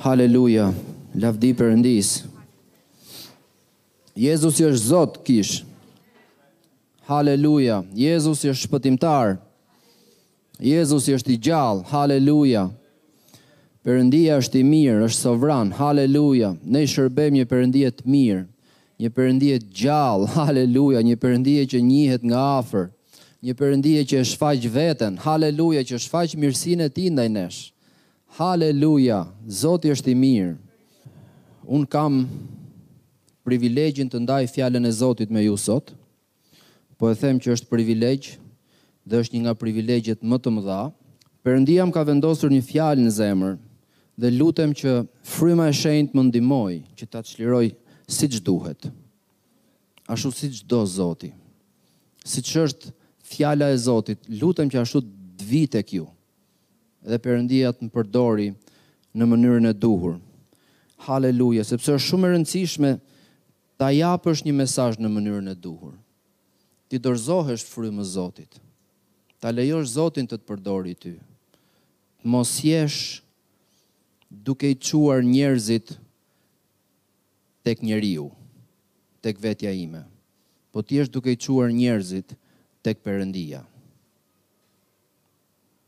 Haleluja, lavdi Perëndisë. Jezusi është Zot kish. Haleluja, Jezusi është shpëtimtar. Jezusi është i gjallë. Haleluja. Perëndia është i mirë, është sovran. Haleluja. Ne i shërbejmë një Perëndie të mirë. Një Perëndie të gjallë, haleluja, një Perëndie që njihet nga afër, një Perëndie që e shfaq veten, haleluja, që shfaq mirësinë e tij ndaj nesh. Haleluja, Zoti është i mirë. Unë kam privilegjin të ndaj fjalën e Zotit me ju sot. Po e them që është privilegj dhe është një nga privilegjet më të mëdha. Perëndia më ka vendosur një fjalë në zemër dhe lutem që Fryma e Shenjtë më ndihmojë që ta çliroj siç duhet. Ashtu siç do Zoti. Siç është Fjala e Zotit, lutem që ashtu të vijë tek ju. Dhe Perëndia të më përdori në mënyrën e duhur. Haleluja, sepse është shumë e rëndësishme Ta japësh një mesazh në mënyrën e duhur. T'i dorëzohesh Frymës së Zotit. Ta lejosh Zotin të të përdori ty. Të mos jesh duke i çuar njerëzit tek njeriu, tek vetja ime, po të jesh duke i çuar njerëzit tek Perëndia.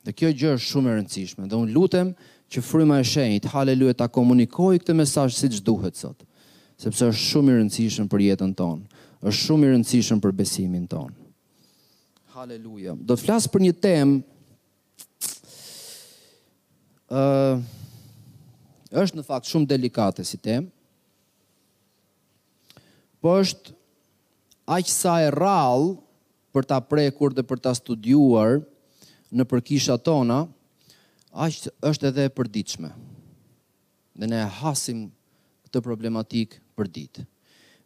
Dhe kjo gjë është shumë e rëndësishme dhe unë lutem që Fryma e Shenjtë, haleluja, ta komunikojë këtë mesazh siç duhet sot, sepse është shumë i rëndësishëm për jetën tonë, është shumë i rëndësishëm për besimin tonë. Haleluja. Do të flas për një temë, uh, është në fakt shumë delikate si temë. Po është aq sa e rrallë për ta prekur dhe për ta studiuar nëpër kishat tona, aq është edhe e përditshme. Dhe ne e hasim këtë problematikë përditë.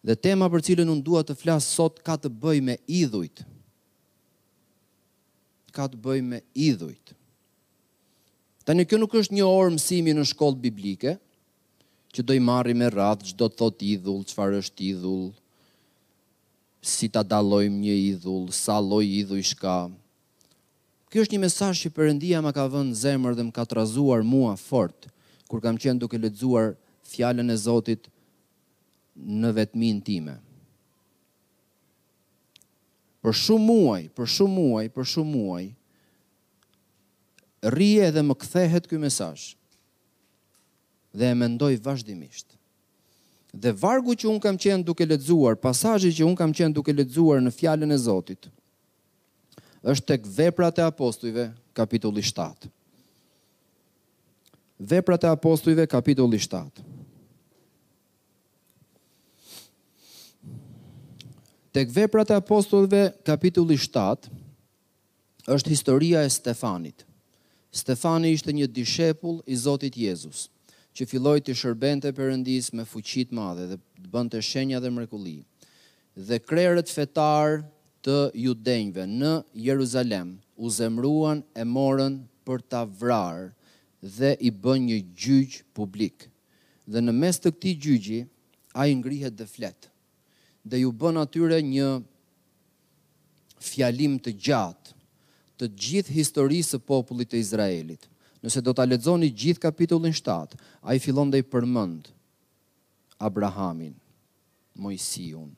Dhe tema për cilën unë dua të flas sot ka të bëjë me idhujt. Ka të bëjë me idhujt. Tani kjo nuk është një orë mësimi në shkollë biblike, që do i marrim me radhë ç'do të thotë idhull, çfarë është idhull, Si ta dallojmë një idhull, sa lloj idhujsh ka? Ky është një mesazh që Perëndia ma ka vënë në zemër dhe më ka trazuar mua fort, kur kam qenë duke lexuar Fjalën e Zotit në vetminë time. Për shumë muaj, për shumë muaj, për shumë muaj, rri edhe më kthehet ky mesazh. Dhe e mendoj vazhdimisht. Dhe vargu që unë kam qenë duke lexuar, pasazhi që unë kam qenë duke lexuar në Fjalën e Zotit, është tek Veprat e Apostujve, kapitulli 7. Veprat e Apostujve, kapitulli 7. Tek Veprat e Apostujve, kapitulli 7, është historia e Stefanit. Stefani ishte një dishepull i Zotit Jezus, që filloi t'i shërbente Perëndisë me fuqi të madhe dhe të bënte shenja dhe mrekulli. Dhe krerët fetarë të judenjve në Jeruzalem u zemëruan, e morën për ta vrarë dhe i bënë një gjyq publik. Dhe në mes të këtij gjyqi, ai ngrihet dhe flet. dhe iu bën atyre një fjalim të gjatë të gjithë historisë së popullit të Izraelit. Nëse do ta lexoni gjithë kapitullin shtatë, ai fillon dhe i përmend Abrahamin, Moisiun.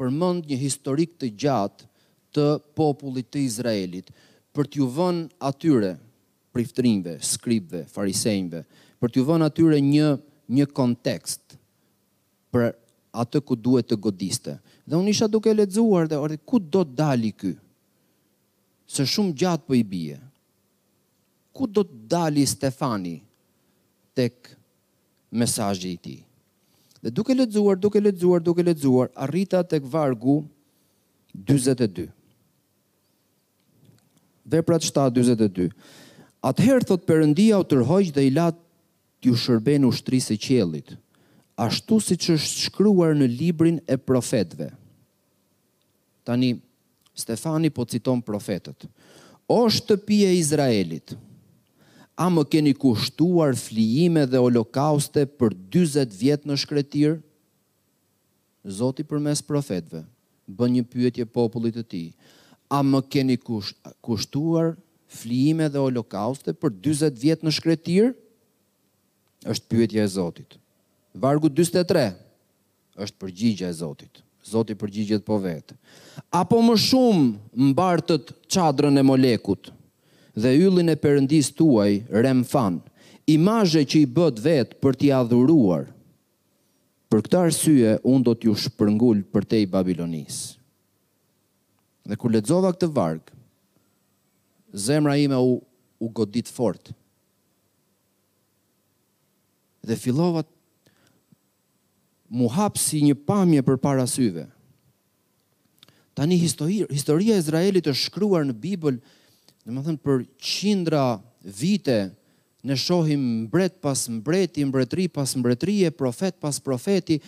Përmend një historik të gjatë të popullit të Izraelit për t'ju vënë atyre priftërinjve, skribëve, farisenjve, për t'ju vënë atyre një një kontekst për atë ku duhet të godiste. Dhe unë isha duke lexuar dhe ore ku do të dali ky? Se shumë gjatë po i bie. Ku do të dali Stefani tek mesazhi i tij? Dhe duke lexuar, duke lexuar, duke lexuar, arrita tek vargu 42. Veprat 7:42. Atëherë thotë Perëndia u tërhoq dhe i la T'ju shërbejnë ushtrisë së qiellit, ashtu siç është shkruar në librin e profetëve. Tani, Stefani po citon profetët. O shtëpi e Izraelit! A më keni kushtuar flijime dhe holokauste për dyzet vjet në shkretirë? Zoti përmes profetëve bën një pyetje popullit të tij, A më keni kushtuar flijime dhe holokauste për dyzet vjet në shkretirë? Është pyetja e Zotit. Vargu dyzet e tre është përgjigja e Zotit. Zoti përgjigjet po vetë. Apo më shumë mbartët çadrën e Molekut dhe yllin e perëndisë tuaj Remfan, imazhe që i bëtë vetë për t'i adhuruar, Për këtë arsye unë do t'ju shpërngul përtej Babilonisë. Dhe kur lexova këtë varg, zemra ime u u godit fort. Dhe fillova m'u hap si një pamje përpara syve. Tani histori, historia e Izraelit është shkruar në Bibël, domethënë për qindra vite, ne shohim mbret pas mbreti, mbretëri pas mbretërie, profet pas profeti,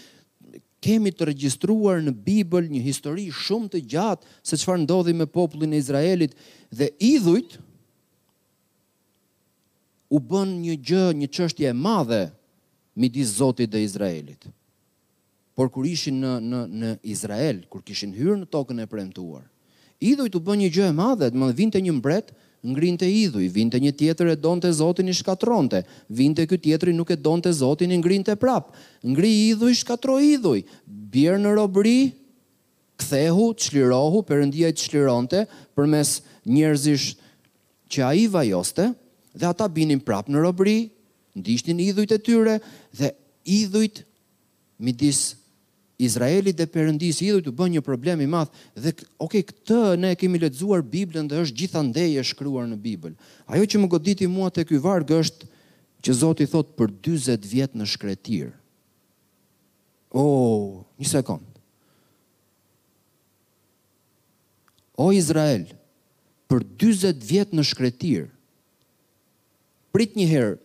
kemi të regjistruar në Bibël një histori shumë të gjatë se çfarë ndodhi me popullin e Izraelit dhe idhujt u bënë një gjë, një çështje e madhe midis Zotit dhe Izraelit. Por kur ishin në në në Izrael, kur kishin hyrë në Tokën e Premtuar, idhujt u bënë një gjë e madhe, domethënë vinte një mbret, ngrinte idhuj, vinte një tjetër e donte Zotin i shkatërronte, vinte ky tjetri nuk e donte Zotin i ngrinte prapë, ngri idhuj shkatërro idhuj, bjer në robëri, kthehu, çlirohu, Perëndia i çlironte përmes njerëzish që ai vajoste dhe ata binin prapë në robëri, Ndiqnin idhujt e tyre dhe idhujt midis Izraelit dhe Perëndisë, idhujt u bënë një problem i madh dhe ok, këtë ne e kemi lexuar Biblën dhe është gjithandej e shkruar në Bibël. Ajo që më goditi mua te ky varg është që Zoti thotë për 40 vjet në shkretirë. Oh, një sekond. O Izrael, për 40 vjet në shkretirë, Prit një herë,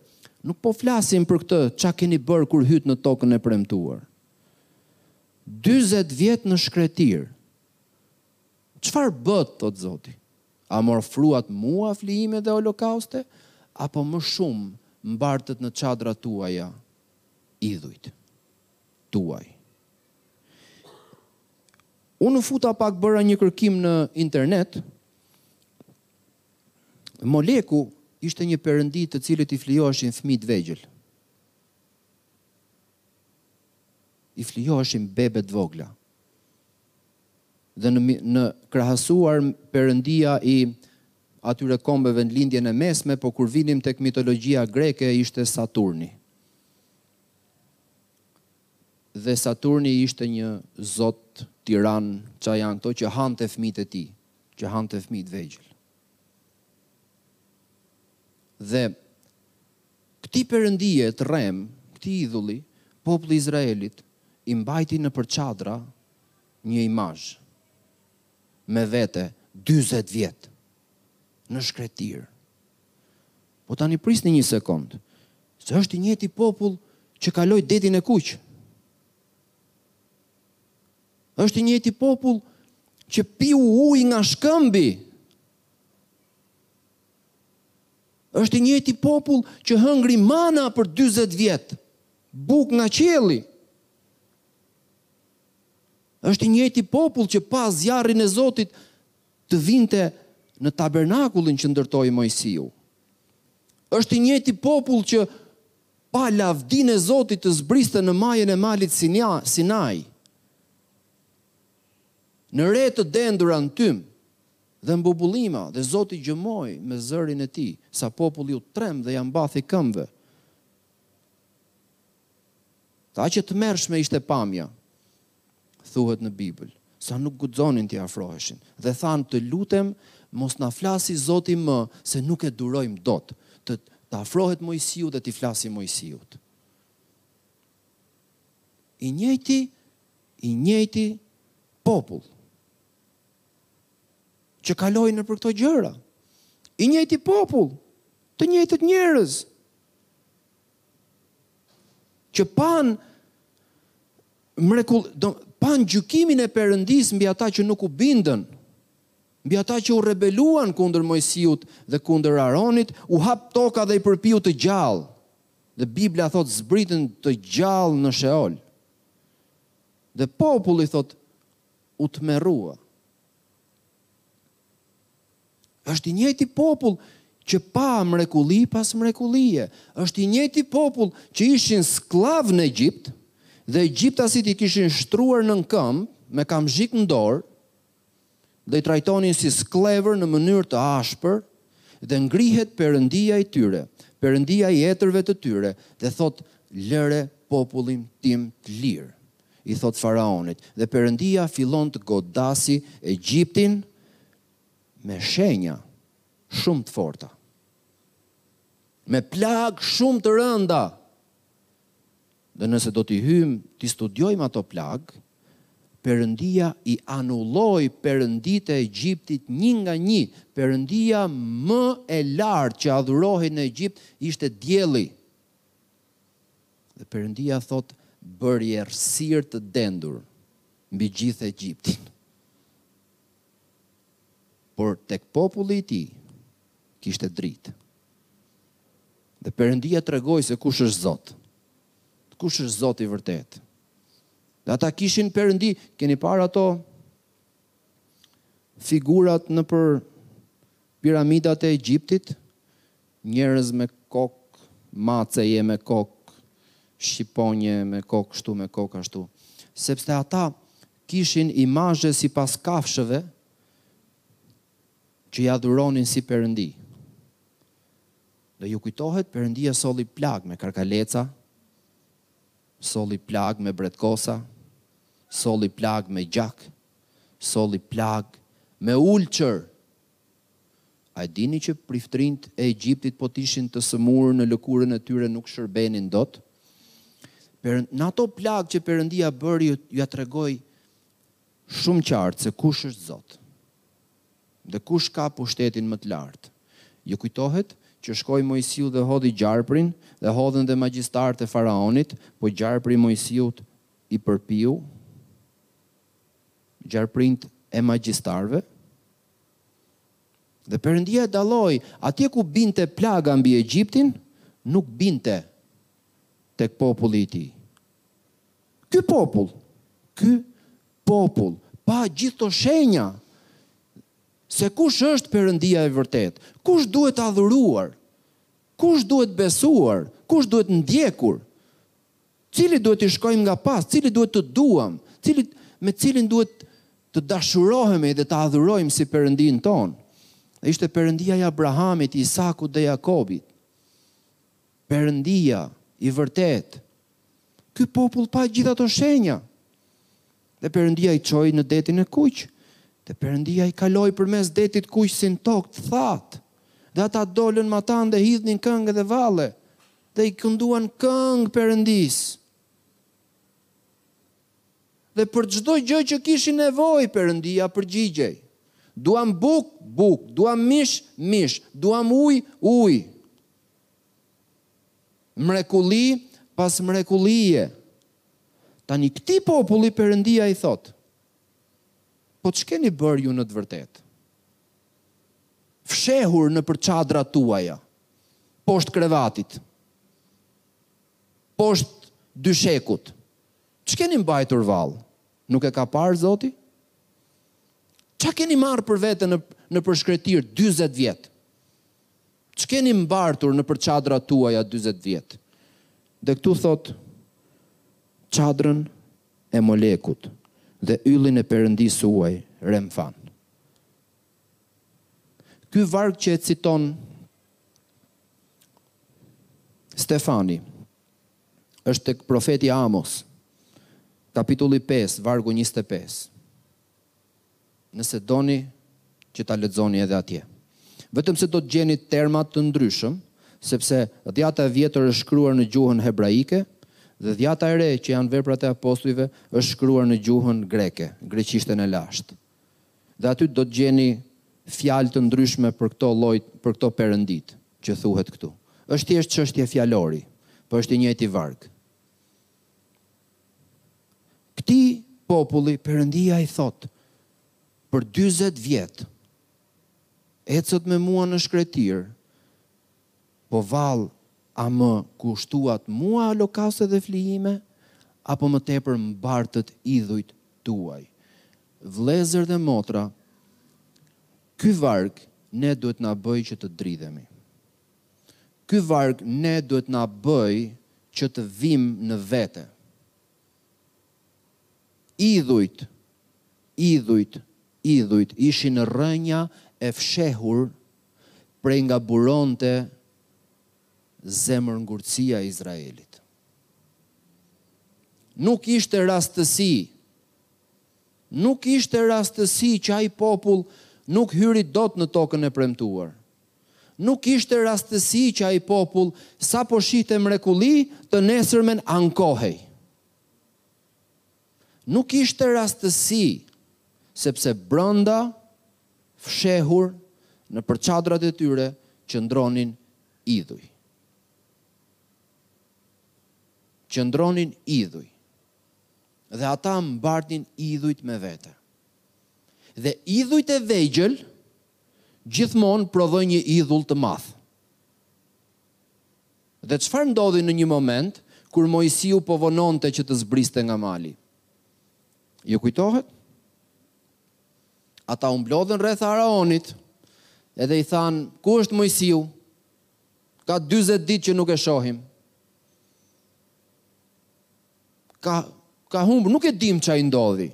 nuk po flasim për këtë ça keni bërë kur hytë në tokën e premtuar. Dyzet vjet në shkretirë. Çfarë bëtë, thotë Zoti? A më ofruat mua flijime dhe holokauste, apo më shumë mbartët në çadrat tuaja idhujt tuaj? Unë u futa pak bëra një kërkim në internet, Moleku ishte një perëndi të cilit i flijoheshin fëmijë të vegjël. I flijoheshin bebe të vogla. Dhe në, në krahasuar perëndia i atyre kombeve në lindjen e mesme, po kur vinim tek mitologjia greke ishte Saturni. Dhe Saturni ishte një zot tiran, ça janë këto që hante fëmijët e tij. që hante fëmijë të vegjël. Dhe këtij perëndie të rremë, këtij idhulli, populli i Izraelit i mbajti nëpër çadra një imazh me vete 40 vjet në shkretirë. Po tani prisni një sekond, se është i njëjti popull që kaloi detin e kuq. Është i njëjti popull që piu ujë nga shkëmbi. Është i njëjti popull që hëngri mana për 40 vjet. Bukë nga qielli. Është i njëjti popull që pa zjarrin e Zotit të vinte në tabernakullin që ndërtoi Mojsiu. Është i njëjti popull që pa lavdinë e Zotit të zbriste në majën e malit Sinai, në re të dendura në tym, dhe bubullima, dhe Zoti gjëmoi me zërin e tij, sa populli u tremb dhe ia mbathi këmbëve. Aq e tmerrshme ishte pamja, thuhet në Bibël, sa nuk guxonin t'i afroheshin, dhe thanë, Të lutem, mos na flasi Zoti më, se nuk e durojmë dot, të, të afrohet Moisiu dhe t'i flasi Moisiut. I njëjti, i njëjti popull, që kaloi nëpër këto gjëra, i njëjti popull, të njëjtët njerëz, që panë mrekulli, panë gjykimin e Perëndisë mbi ata që nuk u bindën, mbi ata që u rebeluan kundër Mojsiut dhe kundër Aronit, u hap toka dhe i përpiu të gjallë. Dhe Bibla thotë zbritën të gjallë në Sheol. Dhe populli thotë u tmerrua. Është i njëjti popull që pa mrekulli pas mrekullie, është i njëjti popull që ishin skllav në Egjipt dhe egjiptasit i kishin shtruar nën këmbë me kamzhik në dorë dhe i trajtonin si skllevër në mënyrë të ashpër dhe ngrihet perëndia i tyre, perëndia i etërve të tyre dhe thotë lëre popullin tim të lirë. i thotë faraonit, dhe Perëndia fillon të godasi Egjiptin me shenja shumë të forta. Me plagë shumë të rënda. Dhe nëse do t'i hyjmë, t'i studiojmë ato plagë, Perëndia i anulloi perënditë e Egjiptit një nga një. Perëndia më e lartë që adhurohej në Egjipt ishte dielli. Dhe Perëndia thotë, Bëri errësirë të dendur mbi gjithë Egjiptin. Por tek populli i tij kishte dritë. Dhe Perëndia tregoi se kush është Zot. Kush është Zoti i vërtetë? Dhe ata kishin Perëndi, keni parë ato figurat nëpër Piramidat e Egjiptit njerëz me kokë maceje me kokë shqiponje me kokë kështu me kokë ashtu sepse ata kishin imazhe sipas kafshëve që i adhuronin si perëndi dhe ju kujtohet perëndia solli plagë me karkaleca solli plagë me bretkosa solli plagë me gjak solli plagë me ulçër! A e dini që priftërinjtë e Egjiptit po të ishin të sëmurë në lëkurën e tyre nuk shërbenin dot? Perënd, në ato plagë që Perëndia bëri, ua tregoi shumë qartë se kush është Zot dhe kush ka pushtetin më të lartë. Ju kujtohet që shkoi Moisiu dhe hodhi gjarprin dhe hodhën dhe magjistarët e faraonit, po gjarpri i Moisiut i përpiu? gjarprinjtë e magjistarëve, dhe Perëndia e dalloi, atje ku binte plaga mbi Egjiptin, nuk binte tek populli i tij. Ky popull, ky popull pa gjithë ato shenja se kush është Perëndia e vërtetë, kush duhet adhuruar, kush duhet besuar, kush duhet ndjekur, Cilit duhet t'i shkojmë nga pas, cilit duhet të duam, cilit, me cilin duhet të dashurohemi dhe ta adhurojmë si Perëndinë tonë. Dhe ishte Perëndia i Abrahamit, Isakut dhe Jakobit. Perëndia i vërtetë. Ky popull pa gjithë ato shenja. Dhe Perëndia i çoi në Detin e Kuq. Dhe Perëndia i kaloi përmes Detit të Kuq si në tokë të thatë. Dhe ata dolën matanë dhe hidhnin këngë dhe valle. Dhe i kënduan këngë Perëndisë. Dhe për çdo gjë që kishin nevojë Perëndia përgjigjej. Duam bukë, bukë, duam mish, mish, duam ujë, ujë. Mrekulli pas mrekullie. Tani këtij populli Perëndia i thotë, Po ç'keni bërë ju në të vërtetë? fshehur nëpër çadrat tuaja, poshtë krevatit, poshtë dyshekut. Ç'keni mbajtur vallë? Nuk e ka parë Zoti? Ça keni marrë për vete në nëpër shkretirë dyzet vjet? Ç'keni mbartur nëpër çadrat tuaja dyzet vjet? Dhe këtu thotë çadrën e Molekut dhe yllin e perëndisë suaj, Remfan. Ky varg që e citon Stefani është tek profeti Amos, kapitulli pesë, vargu njëzet e pesë. nëse doni që ta lexoni edhe atje. Vetëm se do të gjeni terma të ndryshëm, sepse Dhjata e Vjetër është shkruar në gjuhën hebraike dhe Dhjata e Re, që janë Veprat e Apostujve, është shkruar në gjuhën greke, greqishten e lashtë. Dhe aty do të gjeni fjalë të ndryshme për këto lloj, për këto perënditë që thuhet këtu. Është thjesht çështje fjalori, por është i njëjti varg. Këtij populli Perëndia i thotë, Për dyzet vjet ecët me mua në shkretirë, po vallë a më kushtuat mua holokauste dhe flijime, apo më tepër mbartët idhujt tuaj? Vëllezër dhe motra, ky varg ne duhet na bëjë që të dridhemi. Ky varg ne duhet na bëjë që të vim në vete. Idhujt, idhujt, idhujt ishin rrënja e fshehur prej nga buronte zemërngurtësia e Izraelit. Nuk ishte rastësi, nuk ishte rastësi që ai popull nuk hyri dot në tokën e premtuar. Nuk ishte rastësi që ai popull sapo shihte mrekulli, të nesërmen ankohej. Nuk ishte rastësi, sepse brenda, fshehur nëpër çadrat e tyre, qëndronin idhuj. Qëndronin idhuj. Dhe ata mbartin idhujt me vete. Dhe idhujt e vegjël, gjithmonë prodhojnë një idhull të madh. Dhe çfarë ndodhi në një moment kur Moisiu po vononte që të zbriste nga mali? Ju kujtohet? Ata u mblodhën rreth Araonit edhe i thanë, "Ku është Moisiu? Ka 40 ditë që nuk e shohim." Ka ka humbur, nuk e dim ça i ndodhi.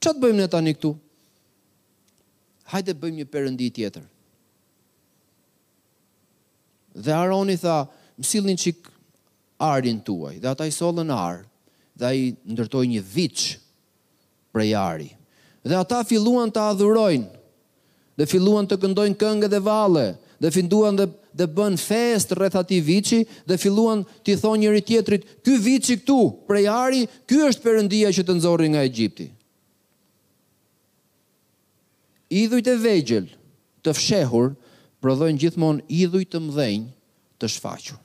Ça të bëjmë ne tani këtu? Hajde bëjmë një perëndi tjetër. Dhe Aroni tha, më sillni çik arin tuaj, dhe ata i sollën ar, dhe ai ndërtoi një viç prej ari. Dhe ata filluan ta adhurojnë, dhe filluan të këndojnë këngë dhe valle dhe finduan dhe dhe bënë festë rreth atij viçi dhe filluan t'i thonë njëri-tjetrit ky viçi këtu prej ari ky është perëndia që të nxorri nga egjipti idhujt e vegjël të fshehur prodhojnë gjithmonë idhuj të mëdhenj të shfaqur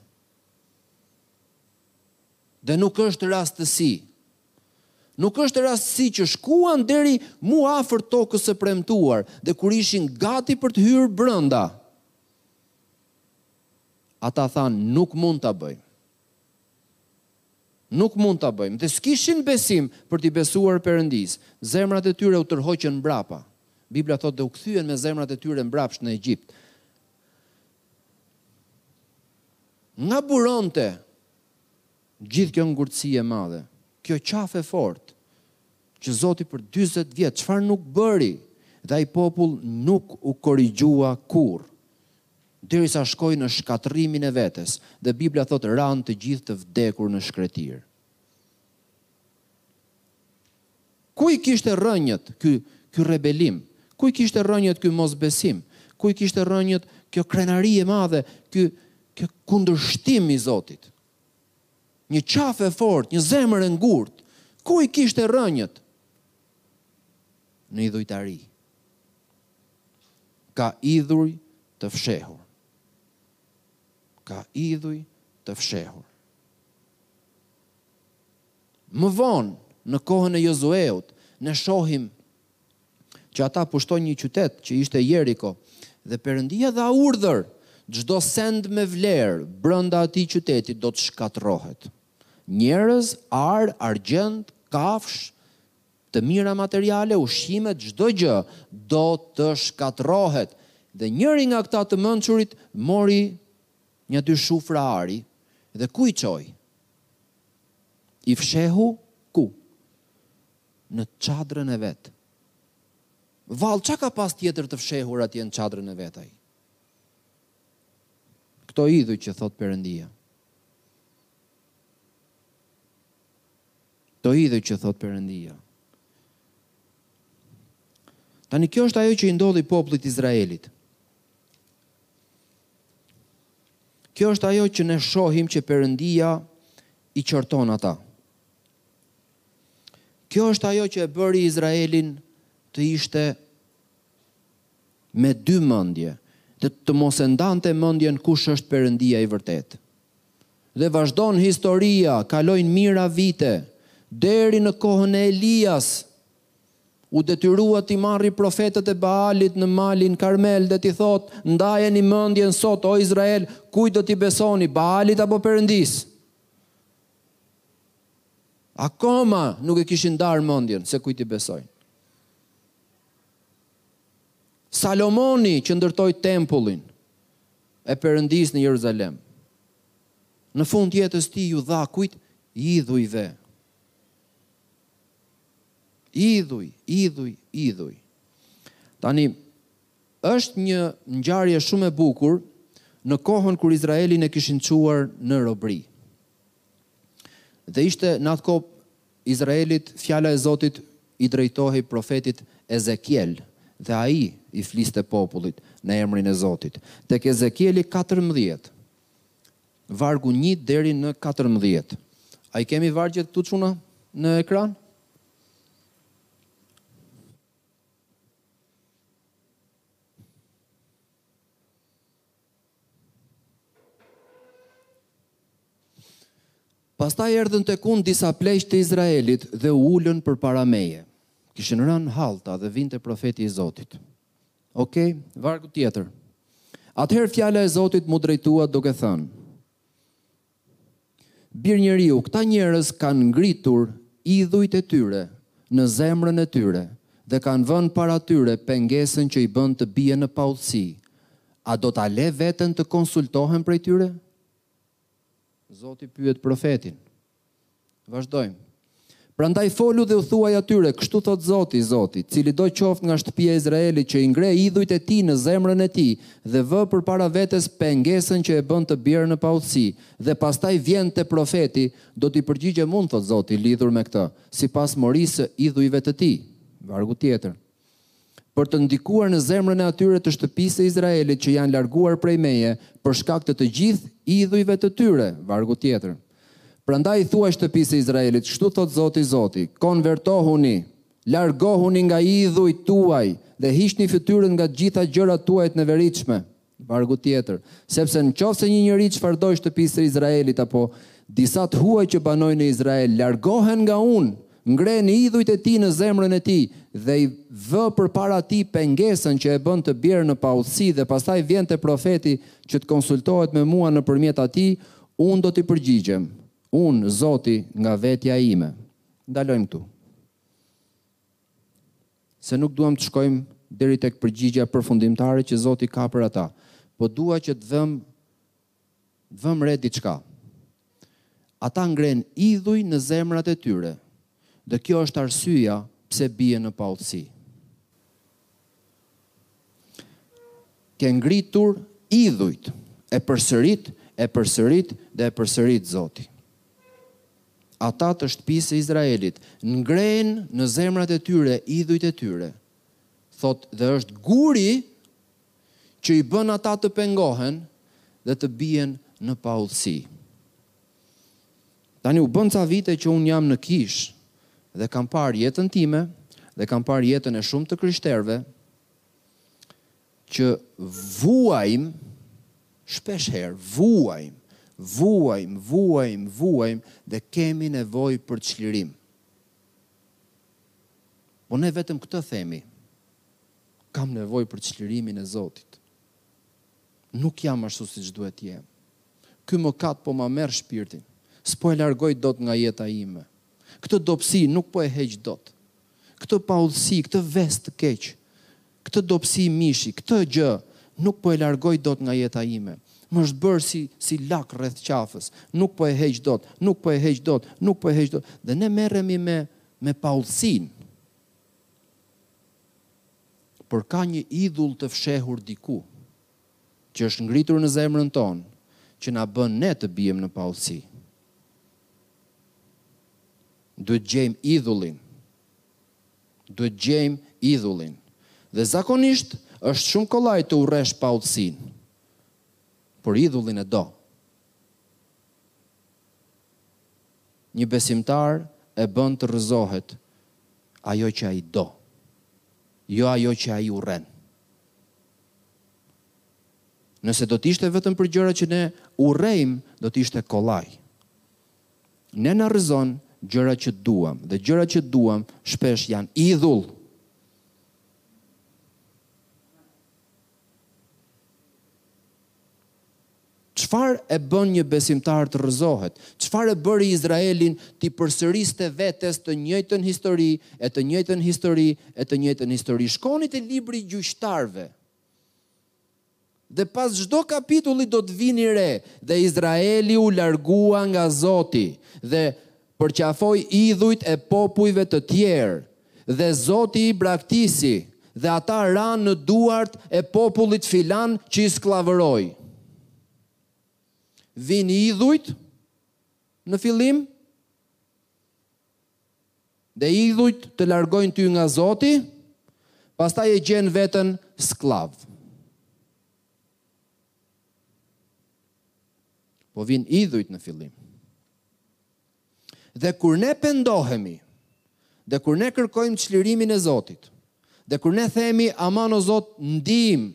dhe nuk është rastësi Nuk është rastësi që shkuan deri mu afër Tokës së Premtuar dhe kur ishin gati për të hyrë brenda, ata thanë, Nuk mund ta bëjmë. Nuk mund ta bëjmë. Dhe s'kishin besim për t'i besuar Perëndisë. Zemrat e tyre u tërhoqën mbrapa. Bibla thotë dhe u kthyen me zemrat e tyre mbrapsht në Egjipt. Nga buronte Gjithë kjo ngurtësi e madhe, kjo qafë e fortë, që Zoti për dyzet vjet çfarë nuk bëri dhe ai popull nuk u korrigjua kurrë, derisa shkoi në shkatërrimin e vetes dhe Bibla thotë ranë të gjithë të vdekur në shkretirë. Ku i kishte rrënjët ky ky rebelim? Ku i kishte rrënjët ky mosbesim? Ku i kishte rrënjët kjo krenari e madhe, ky kjo kundërshtim i Zotit? Një qafë e fortë, një zemër e ngurtë. Ku i kishte rrënjët? Në idhujtari. Ka idhuj të fshehur. Ka idhuj të fshehur. Më vonë, në kohën e Jozueut, ne shohim që ata pushtojnë një qytet që ishte Jeriko, dhe Perëndia dha urdhër, Çdo send me vlerë brenda atij qyteti do të shkatërrohet. Njerëz, ar, argjend, kafshë, të mira materiale, ushqimet, çdo gjë do të shkatërrohet. Dhe njëri nga këta të mençurit mori një dy shufra ari dhe ku i çoi? I fshehu ku? në çadrën e vet. Vallë ça ka pas tjetër të fshehur atje në çadrën e vet ai? Këto idhuj që thot Perëndia. Këto idhuj që thot Perëndia. Tani kjo është ajo që i ndodhi popullit Izraelit. Kjo është ajo që ne shohim që Perëndia i qorton ata. Kjo është ajo që e bëri Izraelin të ishte me dy mëndje, dhe të mos e ndante mëndjen kush është Perëndia i vërtetë. Dhe vazhdon historia, kalojnë mijëra vite, deri në kohën e Elias, u detyrua t'i marri profetët e Baalit në malin Karmel dhe t'i thotë, ndajeni mëndjen sot, o Izrael, kujt do t'i besoni, Baalit apo Perëndisë? Akoma nuk e kishin ndarë mendjen se kujt t'i besojnë. Salomoni që ndërtoi tempullin e Perëndisë në Jeruzalem. Në fund të jetës tij iu dha kujt idhujve. Idhuj, idhuj, idhuj. Tani Është një ngjarje shumë e bukur në kohën kur Izraelin e kishin çuar në robëri. Dhe ishte në atë kohë Izraelit fjala e Zotit i drejtohej profetit Ezekiel dhe ai i fliste popullit në emrin e Zotit. Tek Ezekieli katërmbëdhjetë, vargu një deri në katërmbëdhjetë. A i kemi vargjet këtu çuna në ekran? Pastaj erdhën tek unë disa pleqë të Izraelit dhe u ulën përpara meje. Kishin rënë hallta dhe vinte profeti i Zotit. Ok, vargu tjetër. Atëherë fjala e Zotit m'u drejtua duke thënë, Bir njeriu, këta njerëz kanë ngritur idhujt e tyre në zemrën e tyre dhe kanë vënë para tyre pengesën që i bën të bien në paudhësi, a do ta lë veten të konsultohen prej tyre? Zoti pyet profetin. Vazhdojmë. Prandaj folu dhe u thuaj atyre, kështu thotë Zoti, Zoti, cilido qoftë nga shtëpia e Izraelit që i ngre idhujt e tij në zemrën e tij dhe vë përpara vetes pengesën që e bën të bjerë në paudhësi dhe pastaj vjen te profeti, do t'i përgjigjem unë, thotë Zoti, lidhur me këtë, sipas morisë së idhujve të tij. Vargu tjetër. për të ndikuar në zemrën e atyre të shtëpisë së Izraelit që janë larguar prej meje, për shkak të të gjithë idhujve të tyre, vargu tjetër. Prandaj thuaj shtëpisë së Izraelit, kështu thotë Zoti, Zoti, konvertohuni, largohuni nga idhujt tuaj dhe hiqni fytyrën nga të gjitha gjërat tuaja të neveritshme. Vargu tjetër, Sepse në qoftë se një njeri çfarëdo i shtëpisë së Izraelit apo disa të huaj që banojnë në Izrael largohen nga unë, ngrenë idhujt e tij në zemrën e tij dhe i vë përpara tij pengesën që e bën të bjerë në paudhësi dhe pastaj vjen te profeti që të konsultohet me mua nëpërmjet atij, unë do t'i përgjigjem, unë, Zoti, nga vetja ime. Ndalojmë këtu. Se nuk duam të shkojmë deri tek përgjigja përfundimtare që Zoti ka për ata. Po dua që të vëmë të vëmë re diçka. Ata ngrenë idhuj në zemrat e tyre dhe kjo është arsyeja pse bien në paudhësi. Ke ngritur idhujt, e përsërit, e përsërit dhe e përsërit Zoti. Ata të shtëpisë së Izraelit ngrenë në zemrat e tyre idhujt e tyre, thotë dhe është guri që i bën ata të pengohen dhe të bien në paudhësi. Tani u bën ca vite që unë jam në kishë dhe kam parë jetën time dhe kam parë jetën e shumë të krishterëve që vuajmë shpesh herë, vuajmë, vuajmë, vuajmë, vuajmë dhe kemi nevojë për çlirim. Po ne vetëm këtë themi. Kam nevojë për çlirimin e Zotit. Nuk jam ashtu siç duhet të jem. Ky mëkat po ma merr shpirtin. S'po e largoj dot nga jeta ime. Këtë dobësi nuk po e heq dot. Këtë paudhësi, këtë ves të keq, këtë dobësi mishi, këtë gjë nuk po e largoj dot nga jeta ime. M'është bërë si si lak rreth qafës. Nuk po e heq dot, nuk po e heq dot, nuk po e heq dot. Dhe ne merremi me me paudhësinë. por ka një idhull të fshehur diku, që është ngritur në zemrën tonë, që na bën ne të biem në paudhësi. Duhet gjejmë idhullin. Duhet gjejmë idhullin. Dhe zakonisht është shumë kollaj të urresh paudhësinë. Por idhullin e do. Një besimtar e bën të rrëzohet ajo që ai do, jo ajo që ai urren. Nëse do të ishte vetëm për gjëra që ne urrejmë, do të ishte kollaj. Ne na rrëzon gjërat që duam dhe gjërat që duam shpesh janë idhull. Çfarë e bën një besimtar të rrëzohet? Çfarë e bëri Izraelin t'i përsëriste vetes të njëjtën histori, e të njëjtën histori, e të njëjtën histori? Shkoni te libri i Gjyqtarëve. Dhe pas çdo kapitulli do të vini re, dhe Izraeli u largua nga Zoti, dhe përqafoi idhujt e popujve të tjerë, dhe Zoti i braktisi, dhe ata ranë në duart e popullit filan që i skllavëroi. Vijnë idhujt në fillim, dhe idhujt të largojnë ty nga Zoti, pastaj e gjen veten skllav. Po vin idhujt në fillim. Dhe kur ne pendohemi, dhe kur ne kërkojmë çlirimin e Zotit, dhe kur ne themi aman o Zot ndihmë,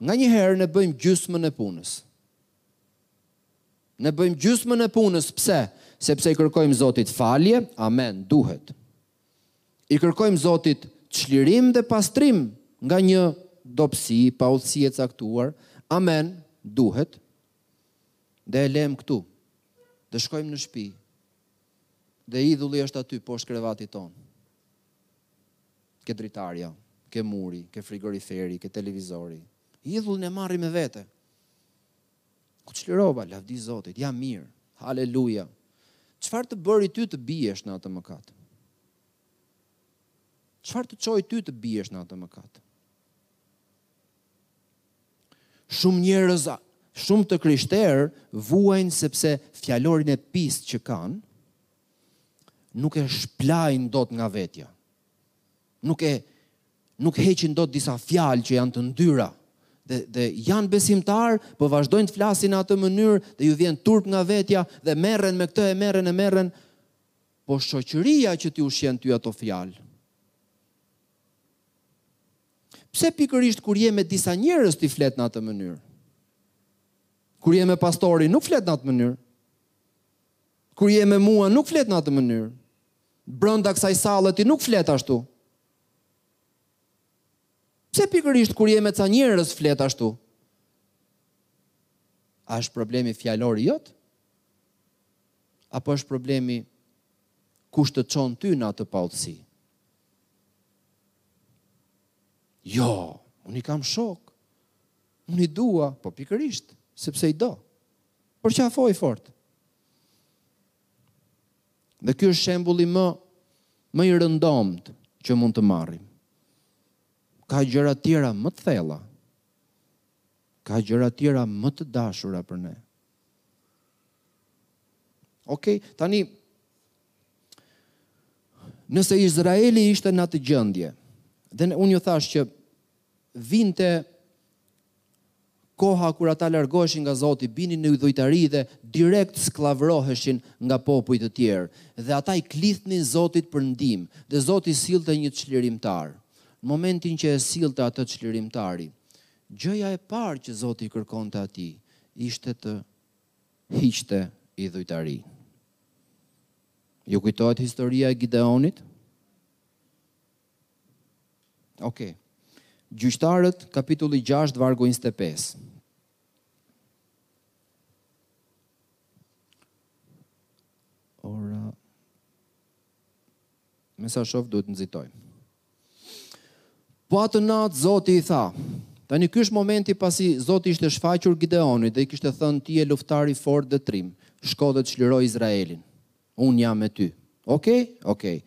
nganjëherë ne bëjmë gjysmën e punës. Ne bëjmë gjysmën e punës, pse? Sepse i kërkojmë Zotit falje, amen, duhet. I kërkojmë Zotit çlirim dhe pastrim nga një dobësi, paudhësi e caktuar. Amen, duhet. Dhe e lemë këtu. Dhe shkojmë në shpi. Dhe idhulli është aty, poshtë krevatit tonë. Ke dritarja, ke muri, ke frigoriferi, ke televizori. Idhullin e marrim me vete. U çlirova, lavdi Zotit, jam mirë. Haleluja. Çfarë të bëri ty të biesh në atë mëkat? Çfarë të çoi ty të biesh në atë mëkat? Shumë njerëz, shumë të krishterë vuajnë sepse fjalorin e pistë që kanë nuk e shplajnë dot nga vetja. Nuk e nuk heqin dot disa fjalë që janë të ndyra dhe dhe janë besimtar, po vazhdojnë të flasin në atë mënyrë dhe ju vjen turp nga vetja dhe merren me këtë e merren e merren po shoqëria që t'i ushqen ty ato fjalë. Pse pikërisht kur je me disa njerëz ti flet në atë mënyrë? Kur je me pastorin nuk flet në atë mënyrë. Kur je me mua nuk flet në atë mënyrë. Brenda kësaj salle ti nuk flet ashtu. Pse pikërisht kur je me ca njerëz flet ashtu? A është problemi fjalori jot? Apo është problemi kush të çon ty në atë paudhësi? Jo, unë i kam shokë. Unë i dua, po pikërisht, sepse i do. Por që afoj fort. Dhe ky është shembulli më më i rëndomtë që mund të marrim. Ka gjëra tjera më të thella. Ka gjëra tjera më të dashura për ne. Ok, tani, nëse Izraeli ishte në atë gjendje, dhe unë ju thashë që vinte Koha kur ata largoheshin nga Zoti, binin në idhujtari dhe direkt skllavëroheshin nga popuj të tjerë. Dhe ata i klithnin Zotit për ndihmë, dhe Zoti sillte një çlirimtar. Në momentin që e sillte atë çlirimtari, gjëja e parë që Zoti i kërkonte atij ishte të hiqte idhujtarinë. Ju kujtohet historia e Gideonit? Ok. Gjyqtarët, kapitulli 6, vargu 25. Ora. Me sa shof duhet të nxitoj. Po atë natë Zoti i tha, tani ky është momenti pasi Zoti ishte shfaqur Gideonit dhe i kishte thënë ti je luftëtar i fortë dhe trim, shko dhe çliro Izraelin. Unë jam me ty. Okej, okej.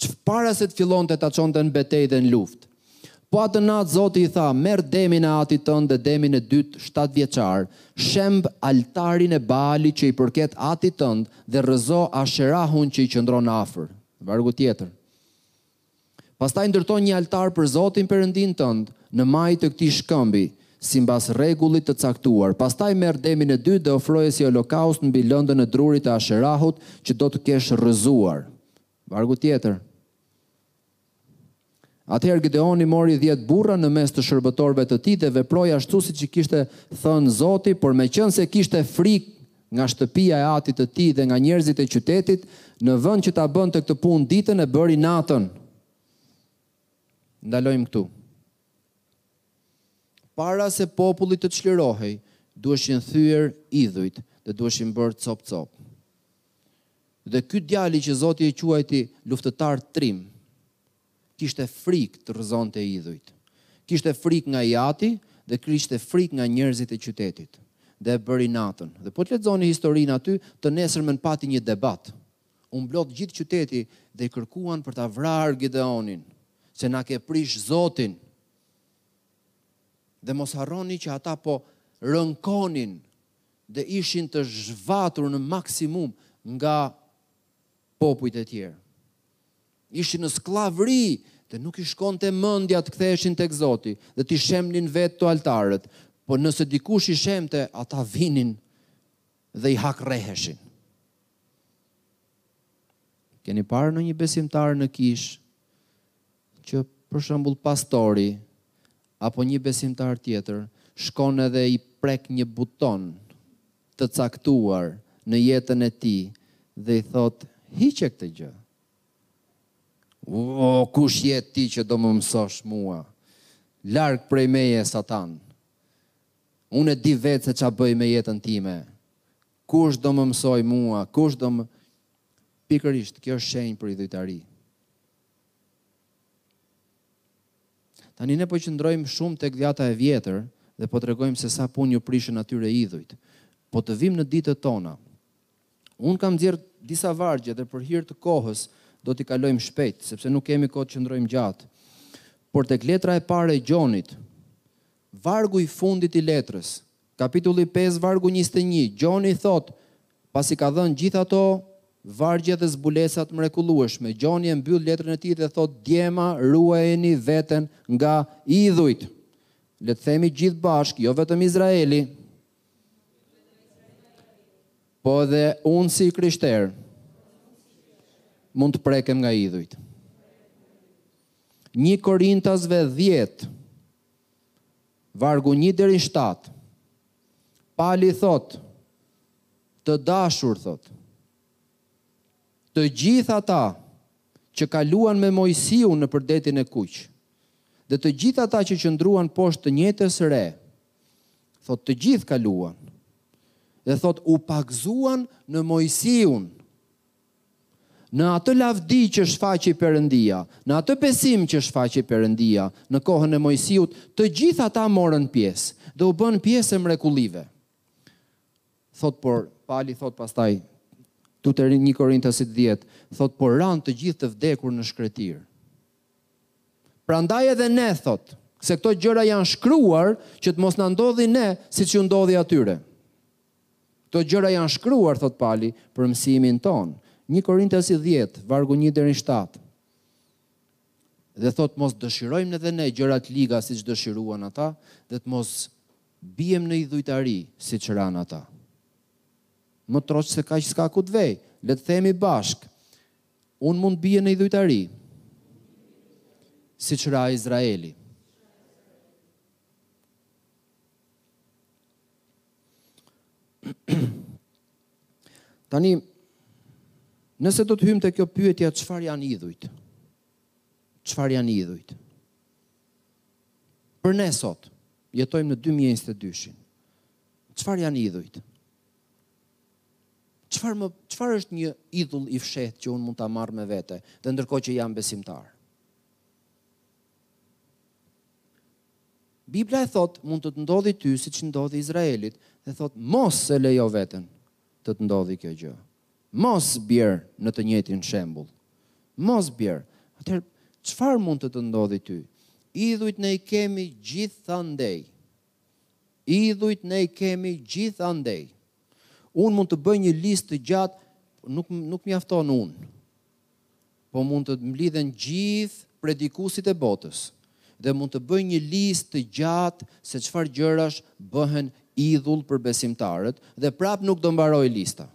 Çf, para se të fillonte ta çonte në betejë dhe në luftë. Po atë natë Zoti i tha, Merr demin e atit tënd dhe demin e dytë shtatëvjeçar, shemb altarin e Baalit që i përket atit tënd dhe rrëzo Asherahun që i qëndron afër. Vargu tjetër. Pastaj ndërto një altar për Zotin Perëndinë tënd në majë të këtij shkëmbi, simbas rregullit të caktuar. Pastaj merr demin e dytë dhe ofroje si holokaust mbi lëndën e drurit të Asherahut që do të kesh rrëzuar. Vargu tjetër. Atëherë Gideoni mori dhjetë burra në mes të shërbëtorëve të tij dhe veproi ashtu siç i kishte thënë Zoti, por meqenëse kishte frikë nga shtëpia e atit të tij dhe nga njerëzit e qytetit, në vend që ta bënte këtë punë ditën e bëri natën. Ndalojmë këtu. Para se populli të çlirohej, duheshin thyer idhujt dhe duheshin bërë copë-copë. Dhe ky djali që Zoti e quajti luftëtar trim, Kishte frikë të rrëzonte idhujt. Kishte frikë nga i ati dhe kishte frikë nga njerëzit e qytetit. Dhe e bëri natën. Dhe po të lexoni historinë aty, të nesërmen pati një debat. U mblodh gjithë qyteti dhe kërkuan për ta vrarë Gideonin, se na ke prish Zotin. Dhe mos harroni që ata po rënkonin dhe ishin të zhvatur në maksimum nga popujt e tjerë. Ishin në skllavëri dhe nuk i shkonte mendja të ktheheshin tek Zoti dhe t'i shembnin vetë ato altarët, por nëse dikush i shembte, ata vinin dhe i hakrreheshin. Keni parë ndonjë besimtar në kishë që për shembull pastori apo një besimtar tjetër shkon edhe i prek një buton të caktuar në jetën e tij dhe i thotë hiqe këtë gjë. O kush je ti që do më mësosh mua? Larg prej meje satan! Unë e di vetë se ça bëj me jetën time. Kush do më mësojë mua, kush do më Pikërisht, kjo është shenjë për idhujtari. Tani ne po qëndrojmë shumë tek dhjata e vjetër dhe po tregojmë se sa punë ju prishën atyre idhujt. Po të vijmë në ditët tona. Unë kam nxjerrë disa vargje dhe për hir të kohës do t'i kalojmë shpejt, sepse nuk kemi kohë të qëndrojmë gjatë. Por tek letra e parë e Gjonit, vargu i fundit i letrës, kapitulli pesë vargu njëzet e një, Gjoni thotë, pasi ka dhënë gjithë ato vargje dhe zbulesa të mrekullueshme, Gjoni e mbyll letrën e tij dhe thotë, Djema, ruajeni veten nga idhujt. Le të themi gjithë bashkë, jo vetëm Izraeli. Po edhe unë si krishterë mund të prekem nga idhujt. Një Korintasve 10, vargu 1 deri 7, Pali thotë, të dashur thotë, të gjithë ata që kaluan me Moisiun nëpër detin e kuq, dhe të gjithë ata që qëndruan poshtë të njëjtës re, Thotë të gjithë kaluan. Dhe thotë u pagëzuan në Moisiun. Në atë lavdi që shfaqi Perëndia, në atë besim që shfaqi Perëndia në kohën e Moisiut, të gjithë ata morën pjesë dhe u bënë pjesë e mrekullive. Thotë, Por, Pali thotë pastaj, te një Korintasve dhjetë, thotë, Por ranë të gjithë të vdekur në shkretirë. Prandaj edhe ne, thotë, se këto gjëra janë shkruar që të mos na ndodhin ne, siç u ndodhi atyre. Këto gjëra janë shkruar, thotë Pali, për mësimin tonë. Një Korintasve dhjetë, vargu një deri shtatë. Dhe thotë të mos dëshirojmë edhe ne gjëra të liga siç dëshiruan ata dhe të mos biem në idhujtari siç ranë ata. Më troç se kaq s'ka ku të vejë. Le të themi bashkë, Unë mund të bie në idhujtari siç ra Izraeli. Tani, nëse do të hyjmë te kjo pyetja, çfarë janë idhujt? Çfarë janë idhujt? Për ne sot, jetojmë në 2022-shin. Çfarë janë idhujt? Çfarë, më, çfarë është një idhull i fshehtë që unë mund ta marr me vete dhe ndërkohë që jam besimtar? Bibla e thotë, mund të të ndodhi ty siç i ndodhi Izraelit, dhe thotë, mos e lejo veten të të ndodhi kjo gjë. Mos bjer në të njëjtin shembull. Mos bjer. Atëherë, çfarë mund të të ndodhi ty? Idhujt ne i kemi gjithandej. Idhujt ne i kemi gjithandej. Unë mund të bëj një listë të gjatë, nuk, nuk mjaftoj unë. po mund të mblidhen gjithë predikuesit e botës dhe mund të bëjnë një listë të gjatë se çfarë gjërash bëhen idhull për besimtarët dhe prapë nuk do mbarojë lista.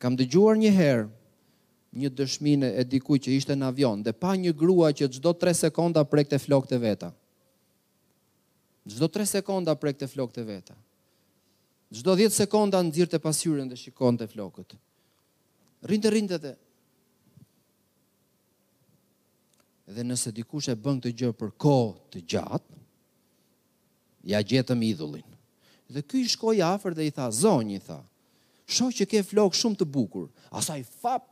Kam dëgjuar një herë një dëshmine e dikujt që ishte në avion dhe pa një grua që çdo 3 sekonda prekte flokët e veta. Çdo 3 sekonda prekte flokët e veta. Çdo dhjetë sekonda nxirrte pasqyrën dhe shikonte flokët. Rrinte, rrinte dhe dhe nëse dikush e bën këtë gjë për kohë të gjatë, ia gjetëm idhullin. Dhe ky i shkoi afër dhe i tha, "Zonjë," i tha, "shoh që ke flokë shumë të bukur." Asaj fap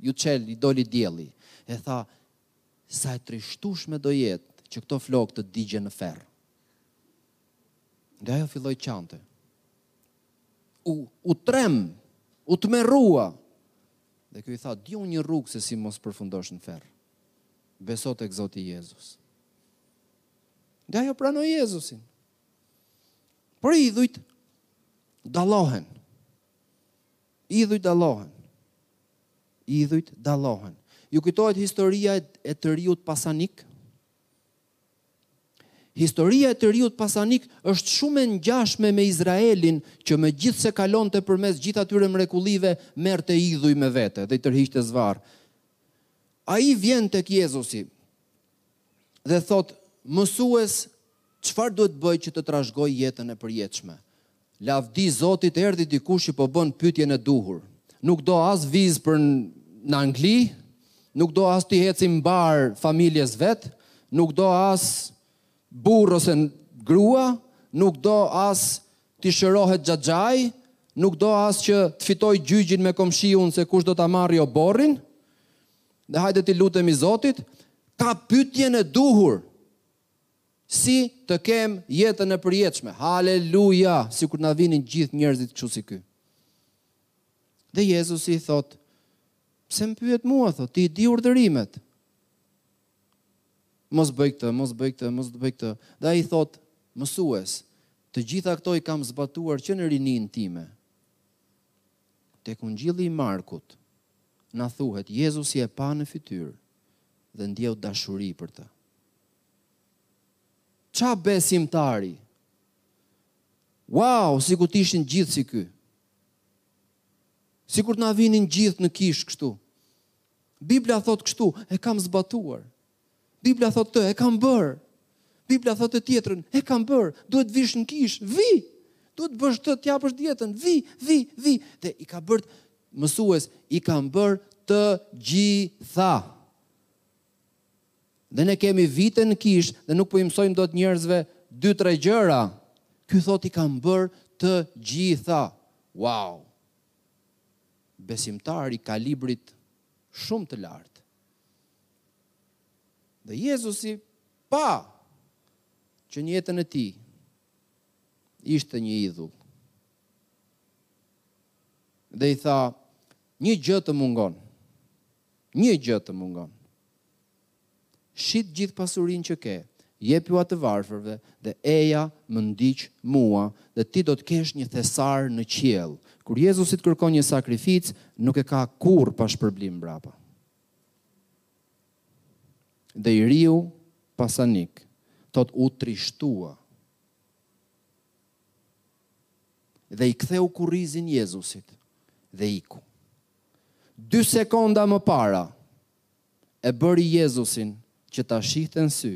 iu çel i doli dielli. I tha, "Sa e trishtueshme do jetë që këto flokë të digjen në ferr." Dhe ajo filloi qante. U, u tremb, u tmerrua. Dhe ky i tha, di unë një rrugë se si mos përfundosh në ferr. Beso tek Zoti Jezus. Dhe ajo pranoi Jezusin. Por idhujt dallohen. Idhujt dallohen. Idhujt dallohen. Ju kujtohet historia e të riut pasanik? Historia e të riut pasanik është shumë e ngjashme me Izraelin që megjithëse kalonte përmes gjithë atyre mrekullive, merrte idhuj me vete dhe i tërhiqte zvarrë. Ai vjen tek Jezusi dhe thotë, "Mësues, çfarë duhet të bëj që të trashëgoj jetën e përjetshme?" Lavdi Zotit erdhi dikush që po bën pyetjen e duhur. Nuk do as vizë për në Angli, nuk do as t'i eci mbarë familjes vet, nuk do as burrë ose grua, nuk do as t'i shërohet xhaxhai, nuk do as që të fitojë gjyqin me komshiun se kush do ta marri oborrin. Dhe hajde t'i lutemi Zotit, ka pyetjen e duhur. Si të kem jetën e përjetshme. Haleluja, sikur na vinin gjithë njerëzit kështu si ky. Dhe Jezusi i thotë, pse më pyet mua, thotë, ti i di urdhërimet. Mos bëj këtë, mos bëj këtë, mos bëj këtë. Dhe ai i thotë, mësues, të gjitha këto i kam zbatuar që në rininë time. Tek ungjilli i Markut, na thuhet, Jezusi e pa në fytyrë dhe ndjeu dashuri për të. Ça besimtari? Wow, sikur t'ishin gjithë si ky. Sikur t'na vinin gjithë në kishë kështu. Biblia thotë kështu, e kam zbatuar. Biblia thotë këtë, e kam bërë. Biblia thotë atë tjetrën, e kam bërë. Duhet të vish në kishë, vi. Duhet të bësh të të japësh dhjetën, vi, vi, vi. Dhe i ka bërë mësues, i kam bërë të gjitha. Dhe ne kemi vite në kishë dhe nuk po i mësojmë dot njerëzve dy tre gjëra. Ky thotë i kam bërë të gjitha. Wow. Besimtar i kalibrit shumë të lartë. Dhe Jezusi pa që në jetën e tij ishte një idhull. Dhe i tha, një gjë të mungon. Një gjë të mungon. Shit gjithë pasurinë që ke, jepjua të varfërve dhe eja më ndiq mua dhe ti do të kesh një thesar në qiell. Kur Jezusi të kërkon një sakrificë, nuk e ka kurrë pa shpërblim mbrapa. Dhe i riu pasanik, thotë u trishtua. dhe i ktheu kurrizin Jezusit dhe iku. Dy sekonda më para, e bëri Jezusin që ta shihte në sy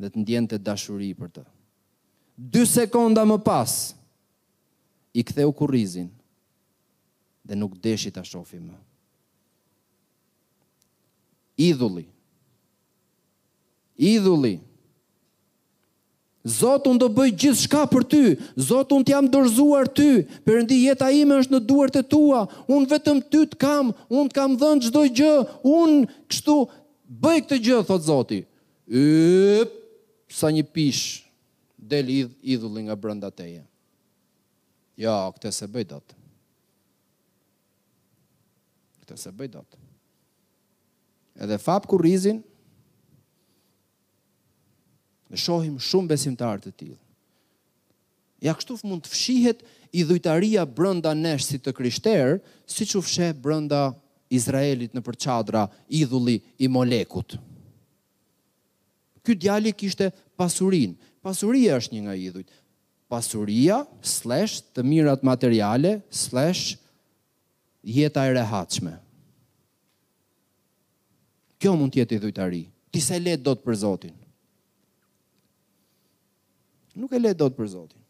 dhe të ndjente dashuri për të. Dy sekonda më pas, i ktheu kurrizin dhe nuk deshi ta shofi më. Idhulli. Idhulli. Zot unë do bëj gjithçka për ty, Zot unë të jam dorëzuar ty, Perëndi jeta ime është në duart e tua, unë vetëm ty të kam, unë të kam dhënë çdo gjë, unë kështu bëj këtë gjë, thotë Zoti. Yp, sa një pish del idh, idhulli nga brenda teje. Ja, jo, këtë s'e bëj dot. Këtë s'e bëj dot. Edhe fap kurrizin, Ne shohim shumë besimtarë të tillë. Ja kështu mund të fshihet idhujtaria brenda nesh si të krishterë, siç u fsheh brenda Izraelit nëpër çadra idhulli i Molekut. Ky djali kishte pasurinë. Pasuria është një nga idhujt. Pasuria, slash, të mirat materiale, slash, jeta e rehatshme. Kjo mund të jetë idhujtari. Ti s'e le dot për Zotin. Nuk e le dot për Zotin.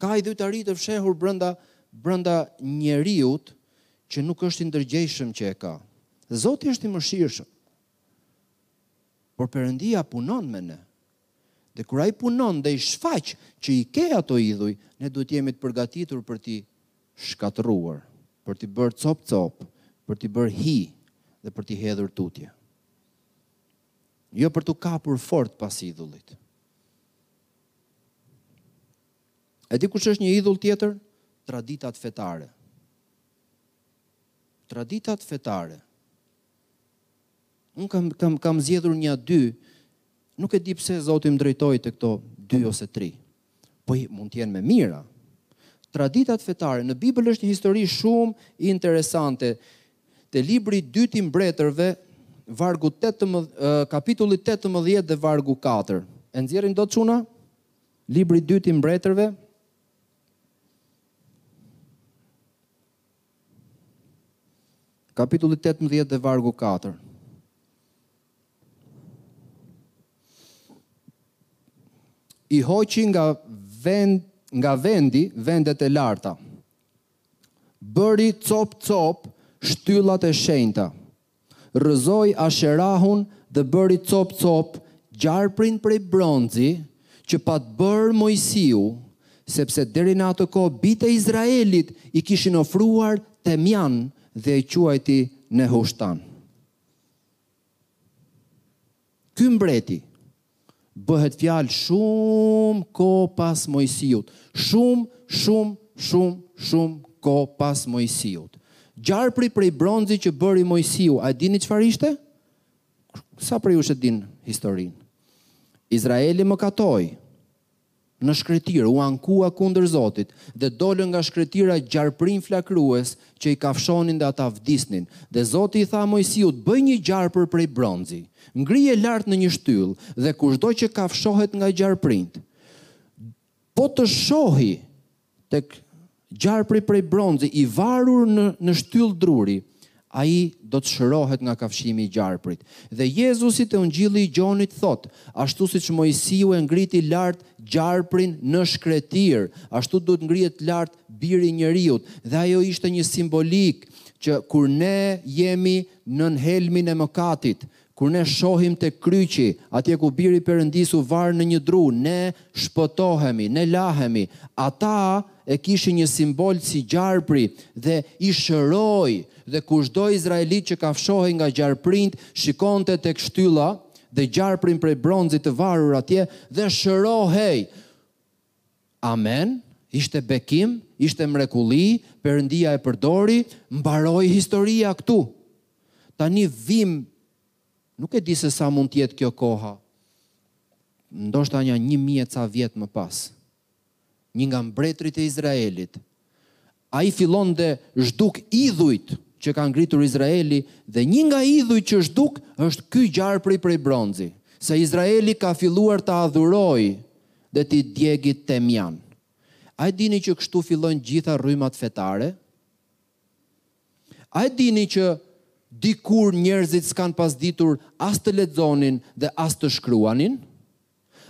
Ka idhujtari të fshehur brenda brenda njeriut që nuk është i ndërgjegjshëm që e ka. Zoti është i mëshirshëm. Por Perëndia punon me ne. Dhe kur ai punon dhe i shfaq që i ke ato idhuj, ne duhet të jemi të përgatitur për t'i shkatërruar, për t'i bërë copë-copë, për t'i bërë hi dhe për t'i hedhur tutje. Jo për t'u kapur fort pas idhullit. E di kush është një idhull tjetër? Traditat fetare. Traditat fetare. Unë kam kam kam zgjedhur nja dy. Nuk e di pse Zoti më drejtoi të këto dy ose tri. Po i mund të jenë me mijëra. Traditat fetare në Bibël është një histori shumë interesante. Te libri i dytë i mbretërve, vargu 18, kapitulli 18 dhe vargu 4. E nxjerrin dot çuna? Libri i dytë i mbretërve, Kapitulli 18 dhe vargu 4. I hoqi nga vend nga vendi vendet e larta. Bëri cop cop shtyllat e shenjta rrëzoi asherahun dhe bëri copë copë gjarprin prej bronzi që pat bërë Moisiu, sepse deri në atë kohë bijtë e Izraelit i kishin ofruar temjan dhe e quajti Nehushtan. Ky mbreti, bëhet fjalë shumë kohë pas Moisiut, shumë, shumë, shumë, shumë kohë pas Moisiut. Gjarpri prej bronzi që bëri Moisiu, a e dini çfarë ishte? Sa prej jush e dinë historinë? Izraeli mëkatoi, Në shkretirë u ankua kundër Zotit dhe dolën nga shkretira gjarpërinj flakërues që i kafshonin dhe ata vdisnin. Dhe Zoti i tha Moisiut, Bëj një gjarpër prej bronzi. Ngrije lart në një shtyllë, dhe kushdo që kafshohet nga gjarpërinjtë, po të shohë tek gjarpri prej bronzi i varur në në shtyllë druri, ai do të shërohet nga kafshimi i gjarprit. Dhe Jezusi te Ungjilli i Gjonit thotë, ashtu siç Moisiu e ngriti lart gjarprin në shkretirë, ashtu duhet ngrihet lart Biri i njeriut. Dhe ajo ishte një simbolikë që kur ne jemi nën helmin e mëkatit, Kur ne shohim tek kryqi, atje ku Biri i Perëndisë u var në një dru, ne shpëtohemi, ne lahemi. Ata e kishin një simbol si gjarpri dhe i shëroi dhe kushdo izraelit që kafshohej nga gjarprinjtë shikonte tek shtylla dhe gjarprin prej bronzit të varur atje dhe shërohej. Amen, ishte bekim, ishte mrekulli, Perëndia e përdori, mbaroi historia këtu. Tani vim nuk e di se sa mund të jetë kjo koha. Ndoshta nja 1000 e ca vjet më pas. Një nga mbretërit e Izraelit Ai fillon dhe zhduk idhujt që ka ngritur Izraeli dhe një nga idhujt që zhduk është ky gjarpri prej bronzi, se Izraeli ka filluar ta adhurojë dhe t'i djegi temjan. A e dini që kështu fillojnë gjitha rrymat fetare? A e dini që dikur njerëzit s'kanë pas ditur as të lexonin dhe as të shkruanin?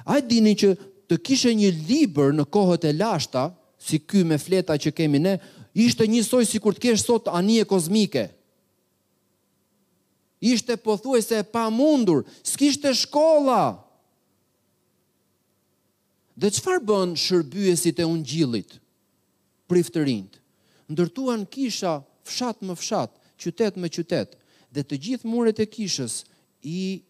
A e dini që të kishe një libër në kohët e lashta, si ky me fleta që kemi ne, ishte njësoj sikur të kesh sot anije kozmike. Ishte pothuajse e pamundur, s'kishte shkolla. Dhe çfarë bënë shërbyesit e ungjillit? Priftërinjtë ndërtuan kisha fshat më fshat, qytet më qytet, dhe të gjithë muret e kishës i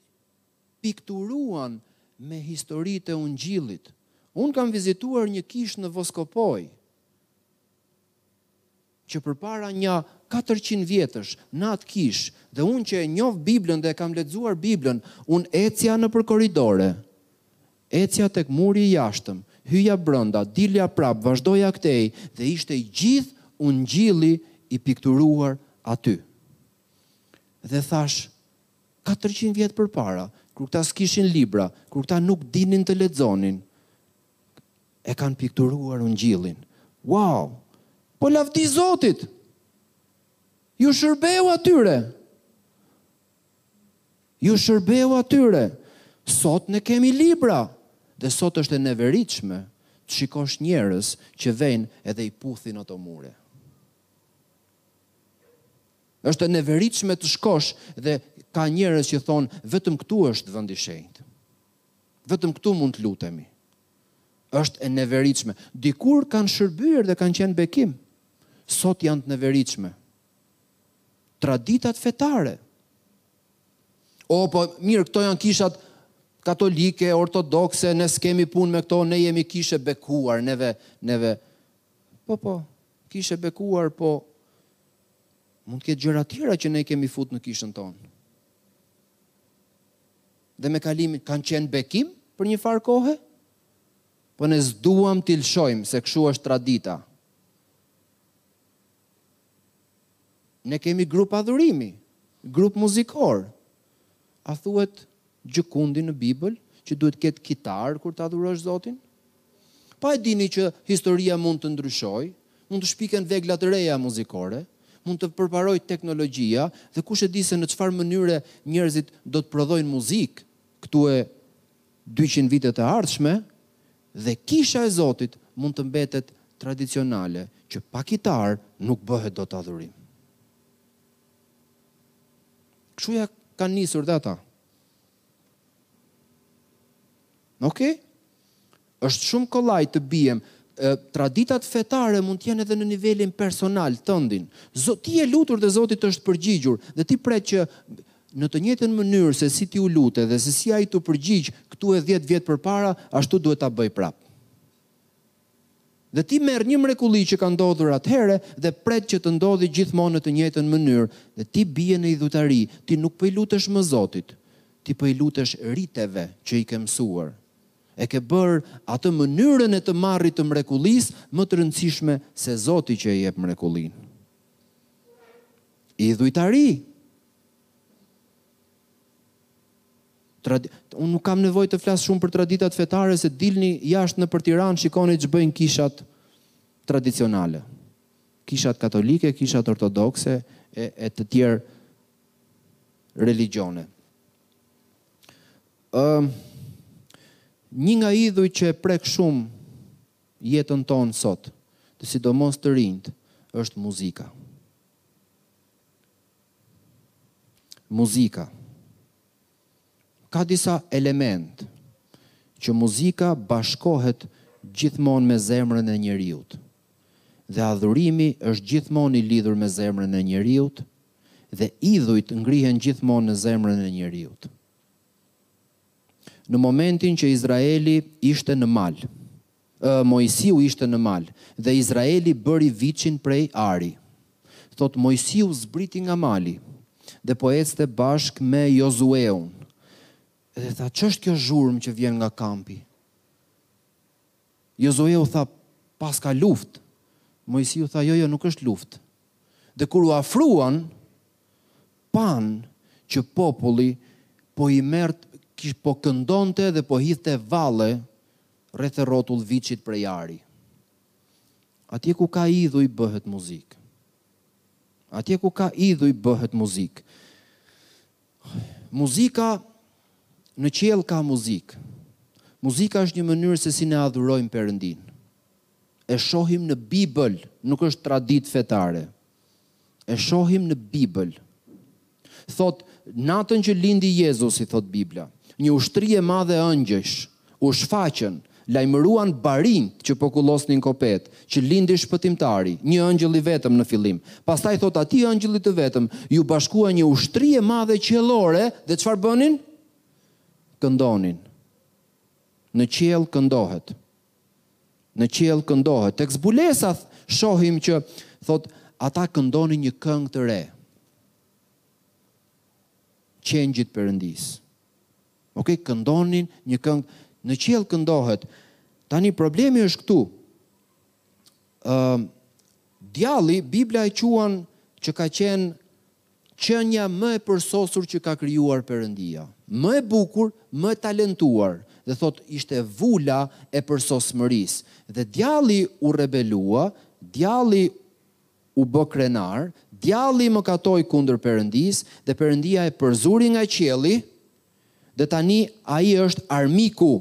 pikturuan me historitë e ungjillit. Unë kam vizituar një kishë në Voskopojë, që përpara nja katërqind vjetësh, në atë kishë, dhe unë që e njoh Biblën dhe e kam lexuar Biblën, unë ecja nëpër korridore, ecja tek muri i jashtëm, hyja brenda, dilja prapë, vazhdoja këtej, dhe ishte i gjithë ungjilli i pikturuar aty. Dhe thashë, Katërqind vjet përpara, kur këta s'kishin libra, kur këta nuk dinin të lexonin, e kanë pikturuar ungjillin. Wow! Po lavdi Zotit! Ju shërbeu atyre! Ju shërbeu atyre! Sot ne kemi libra! Dhe sot është e neveritshme të shikosh njerëz që vejnë edhe i puthin ato mure. Është e neveritshme të shkosh dhe ka njerëz që thonë vetëm këtu është vend i shenjtë. Vetëm këtu mund të lutemi. Është e neveritshme. Dikur kanë shërbyer dhe kanë qenë bekim. Sot janë të neveritshme. Traditat fetare. O po mirë, këto janë kishat katolike, ortodokse, ne s'kemi punë me këto, ne jemi kishë e bekuar, neve neve. Po po, kishë e bekuar, po Mund të ketë gjëra tjera që ne kemi fut në kishën tonë. Dhe me kalimin, kanë qenë bekim për një farë kohë, po ne s'duam t'i lëshojmë, se kështu është tradita. Ne kemi grup adhurimi, grup muzikor, A thuhet gjëkundi në Bibël që duhet të ketë kitarë kur të adhurosh Zotin? Po a e dini që historia mund të ndryshojë, mund të shpiken vegla të reja muzikore, mund të përparojë teknologjia dhe kush e di se në çfarë mënyre njerëzit do të prodhojnë muzikë këtu e dyqind vite të ardhshme dhe Kisha e Zotit mund të mbetet tradicionale që pa kitarë nuk bëhet dot adhurim. Kështu ia kanë nisur dhe ata. Okej? Është shumë kollaj të biem traditat fetare mund të jenë edhe në nivelin personal tëndin. Ti je lutur dhe Zoti të është përgjigjur dhe ti pret që në të njëjtën mënyrë se si ti u lute dhe se si ai t'u përgjigj këtu e 10 vjet përpara, ashtu duhet ta bëjë prapë. Dhe ti merr një mrekulli që ka ndodhur atëherë dhe pret që të ndodhi gjithmonë në të njëjtën mënyrë dhe ti bie në idhujtari, ti nuk po i lutesh më Zotit, ti po i lutesh riteve që i ke mësuar. E ke bërë atë mënyrën e të marrit të mrekullisë më të rëndësishme se Zoti që e jep mrekullinë. Idhujtari! Unë nuk kam nevojë të flas shumë për traditat fetare se dilni jashtë nëpër Tiranë shikoni ç'bëjnë kishat tradicionale. Kishat katolike, kishat ortodokse e e të tjerë religjione. Ë një nga idhujt që e prek shumë jetën tonë sot, të sidomos të rinjtë, është muzika. Muzika Ka disa elementë që muzika bashkohet gjithmonë me zemrën e njeriut. Dhe adhurimi është gjithmonë i lidhur me zemrën e njeriut dhe idhujt ngrihen gjithmonë në zemrën e njeriut. Në momentin që Izraeli ishte në mal, E, Moisiu ishte në mal, dhe Izraeli bëri viçin prej ari. Thotë, Moisiu zbriti nga mali, dhe po ecte bashkë me Jozueun. Dhe tha, Ç'është kjo zhurmë që vjen nga kampi? Jozueu tha, Paska luftë. Moisiu tha, Jo, jo, nuk është luftë. Dhe kur u afruan, panë që populli po i merrte, po këndonte dhe po hidhte valle Rreth e rrotull viçit prej ari. Atje ku ka idhuj bëhet muzikë. Atje ku ka idhuj bëhet muzikë. Muzika në qiell ka muzikë. Muzika është një mënyrë se si ne adhurojmë Perëndinë. E shohim në Bibël, nuk është traditë fetare. E shohim në Bibël. Thotë, natën që lindi Jezusi, thotë Bibla, një ushtri e madhe engjëjsh u shfaqën, lajmëruan barinjtë që po kullosnin kopetë, që lindi shpëtimtari, një engjëll i vetëm në fillim. Pastaj thotë atij engjëllit të vetëm, iu bashkua një ushtri e madhe qiellore dhe çfarë bënin? Këndonin. Në qiell këndohet. Në qiell këndohet. Tek zbulesa shohim që thotë ata këndonin një këngë të re. Qengjit Perëndisë. Ok, këndonin një këngë në qiell këndohet. Tani problemi është këtu. Ëm uh, djalli Bibla e quan që ka qenë Qenia më e përsosur që ka krijuar Perëndia. Më e bukur, më e talentuar, dhe thotë ishte vula e përsosmërisë. Dhe djalli u rebelua, djalli u bë krenar, djalli mëkatoi kundër Perëndisë dhe Perëndia e përzuri nga qielli dhe tani ai është armiku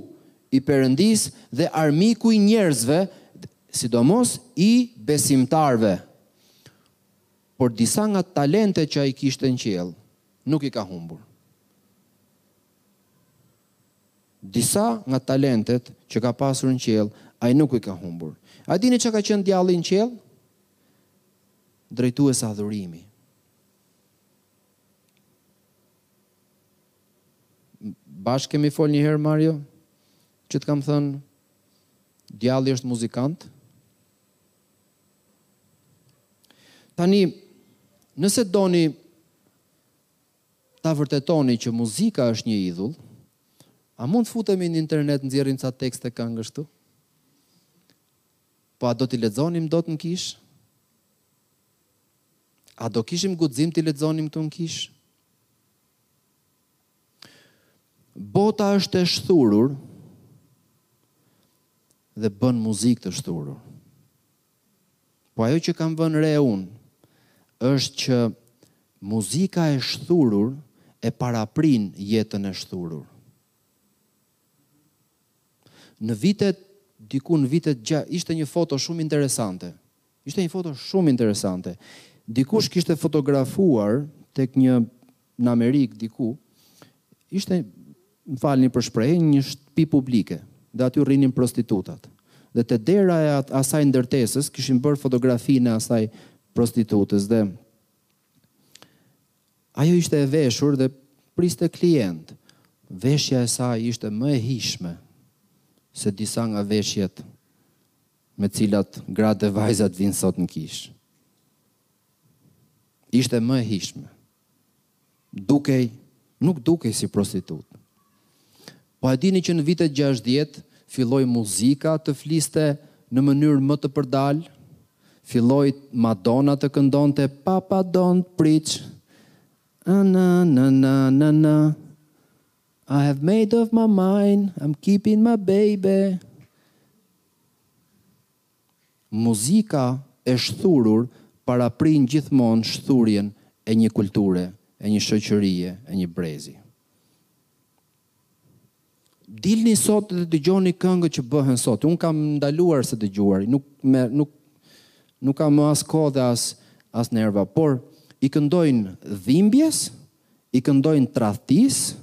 i Perëndisë dhe armiku i njerëzve, sidomos i besimtarëve. Por disa nga talentet që ai kishte në qiell, nuk i ka humbur. Disa nga talentet që ka pasur në qiell, ai nuk i ka humbur. A dini ça ka qenë djalli në qiell? Drejtues adhurimi. Bashkë kemi fol një herë Mario, që të kam thënë djalli është muzikant, Tani, nëse doni ta vërtetoni që muzika është një idhull, a mund të futemi në internet nxjerrim ca tekste këngësh këtu? Po a do t'i lexonim dot në kishë? A do kishim guxim t'i lexonim këtu në kishë? Bota është e shthurur dhe bën muzikë të shthurur. Po ajo që kam vënë re unë është që muzika e shthurur e paraprin jetën e shthurur. Në vitet diku në vitet gja, ishte një foto shumë interesante. Ishte një foto shumë interesante. Dikush kishte fotografuar tek një në Amerikë diku, ishte, më falni për shprehje, një shtëpi publike dhe aty rrinin prostitutat. Dhe te dera e asaj ndërtesës kishin bërë fotografinë e asaj prostitutës dhe ajo ishte e veshur dhe priste klient. Veshja e saj ishte më e hijshme se disa nga veshjet me të cilat gratë dhe vajzat vijnë sot në kishë. Ishte më e hijshme. Dukej, nuk dukej si prostitutë. Po e dini që në vitet gjashtëdhjetë filloi muzika të fliste në mënyrë më të përdalë? Filloi Madonna të këndonte Papa don't preach. Na na na na na. I have made up my mind, I'm keeping my baby. Muzika e shthurur paraprin gjithmonë shthurjen e një kulture, e një shoqërie, e një brezi. Dilni sot dhe dëgjoni këngët që bëhen sot. Unë kam ndaluar se dëgjuari, nuk më nuk nuk kam më as kohë dhe as as nerva, por i këndojnë dhimbjes, i këndojnë tradhtisë,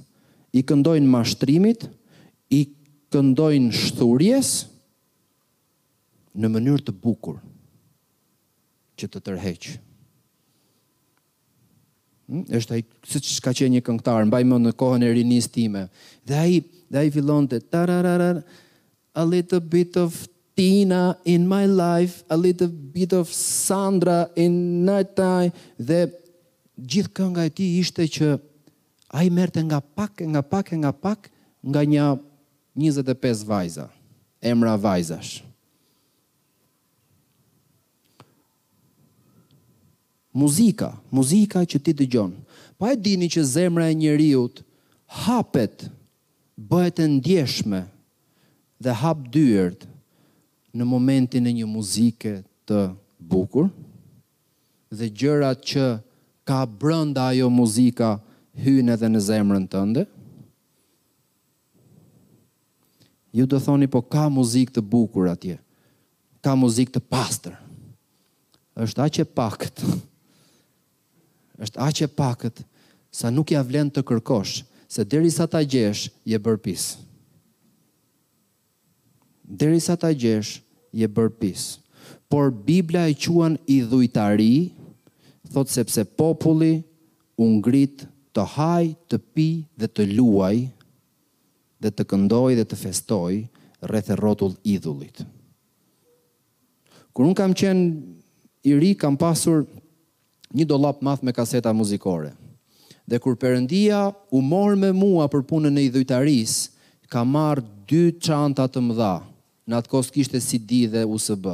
i këndojnë mashtrimit, i këndojnë shthurjes, në mënyrë të bukur që të tërheq. Hmm? është ai siç ka qenë një këngëtar, mbaj mend në kohën e rinisë time. Dhe ai, dhe ai fillonte tarararar a little bit of Tina in my life, a little bit of Sandra in night time dhe gjithë kënga e tij ishte që ai merrte nga pak, nga pak, nga pak, nga një Njëzet e pesë vajza, emra vajzash. Muzika, muzika që ti dëgjon. Po e dini që zemra e njeriut hapet, bëhet e ndjeshme dhe hap dyert në momentin e një muzike të bukur dhe gjërat që ka brenda ajo muzika hyjnë edhe në zemrën tënde. Ju do thoni po ka muzikë të bukur atje. Ka muzikë të pastër. Është aq e pakët. Është aq e pakët sa nuk ia vlen të kërkosh, se derisa ta gjesh, je bërë pis. Derisa ta gjesh je bërë pis. Por Bibla e quan idhujtari, thotë sepse populli u ngrit të hajë, të pijë dhe të luajë dhe të këndojë dhe të festojë rreth e rrotull idhullit. Kur unë kam qenë i ri kam pasur një dollap të madh me kaseta muzikore. Dhe kur Perëndia u mor me mua për punën e idhujtarisë, kam marrë dy çanta të mëdha, në atë kohë s'kishte CD dhe USB,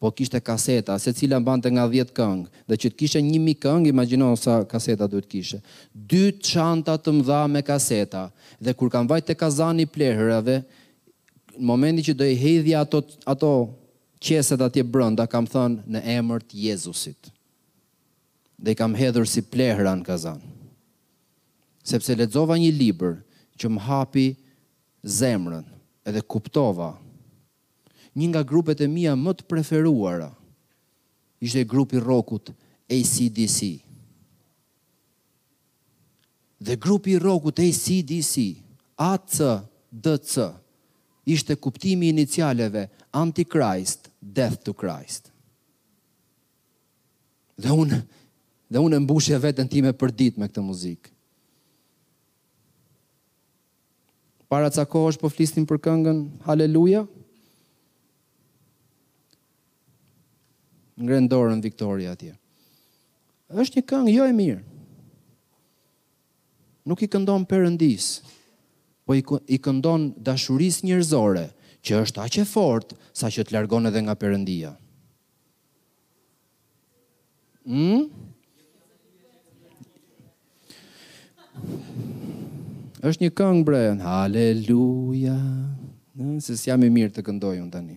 po kishte kaseta, secila mbante nga dhjetë këngë, dhe që të kishe një mijë këngë, imagjino sa kaseta duhet të kishe. Dy çanta të mëdha me kaseta, dhe kur kam vajt te kazani i plehrave, Në momentin që do i hedhja ato ato qeset atje brenda kam thënë në emër të Jezusit. Dhe i kam hedhur si plehra në kazan. Sepse lexova një libër që më hapi zemrën edhe kuptova një nga grupet e mia më të preferuara ishte grupi i rrokut ACDC. Dhe grupi i rrokut ACDC, ACDC, ishte kuptimi i inicialeve Antichrist, Death to Christ. Dhe unë, dhe unë e mbushja veten time përditë me këtë muzikë. Para ca kohësh po flisnim për këngën Haleluja. Ngren dorën Viktoria atje. Është një këngë jo e mirë. Nuk i këndon Perëndisë, po i, i këndon dashurisë njerëzore, që është aq e fortë sa që të largon edhe nga Perëndia. Mm? Është një këngë bre, haleluja. Nëse s'jam i mirë të këndoj unë tani.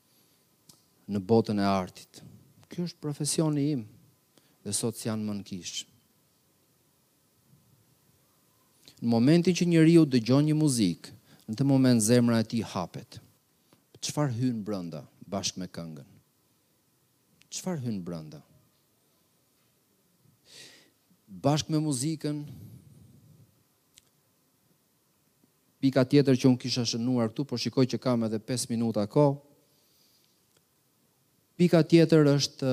në botën e artit. Ky është profesioni im dhe sot s'janë më në kishë. Në momentin që njeriu dëgjon një muzikë, në atë moment zemra e tij hapet. Çfarë hyn brenda bashkë me këngën? Çfarë hyn brenda? Bashkë me muzikën Pika tjetër që unë kisha shënuar këtu, po shikoj që kam edhe pesë minuta kohë, pika tjetër është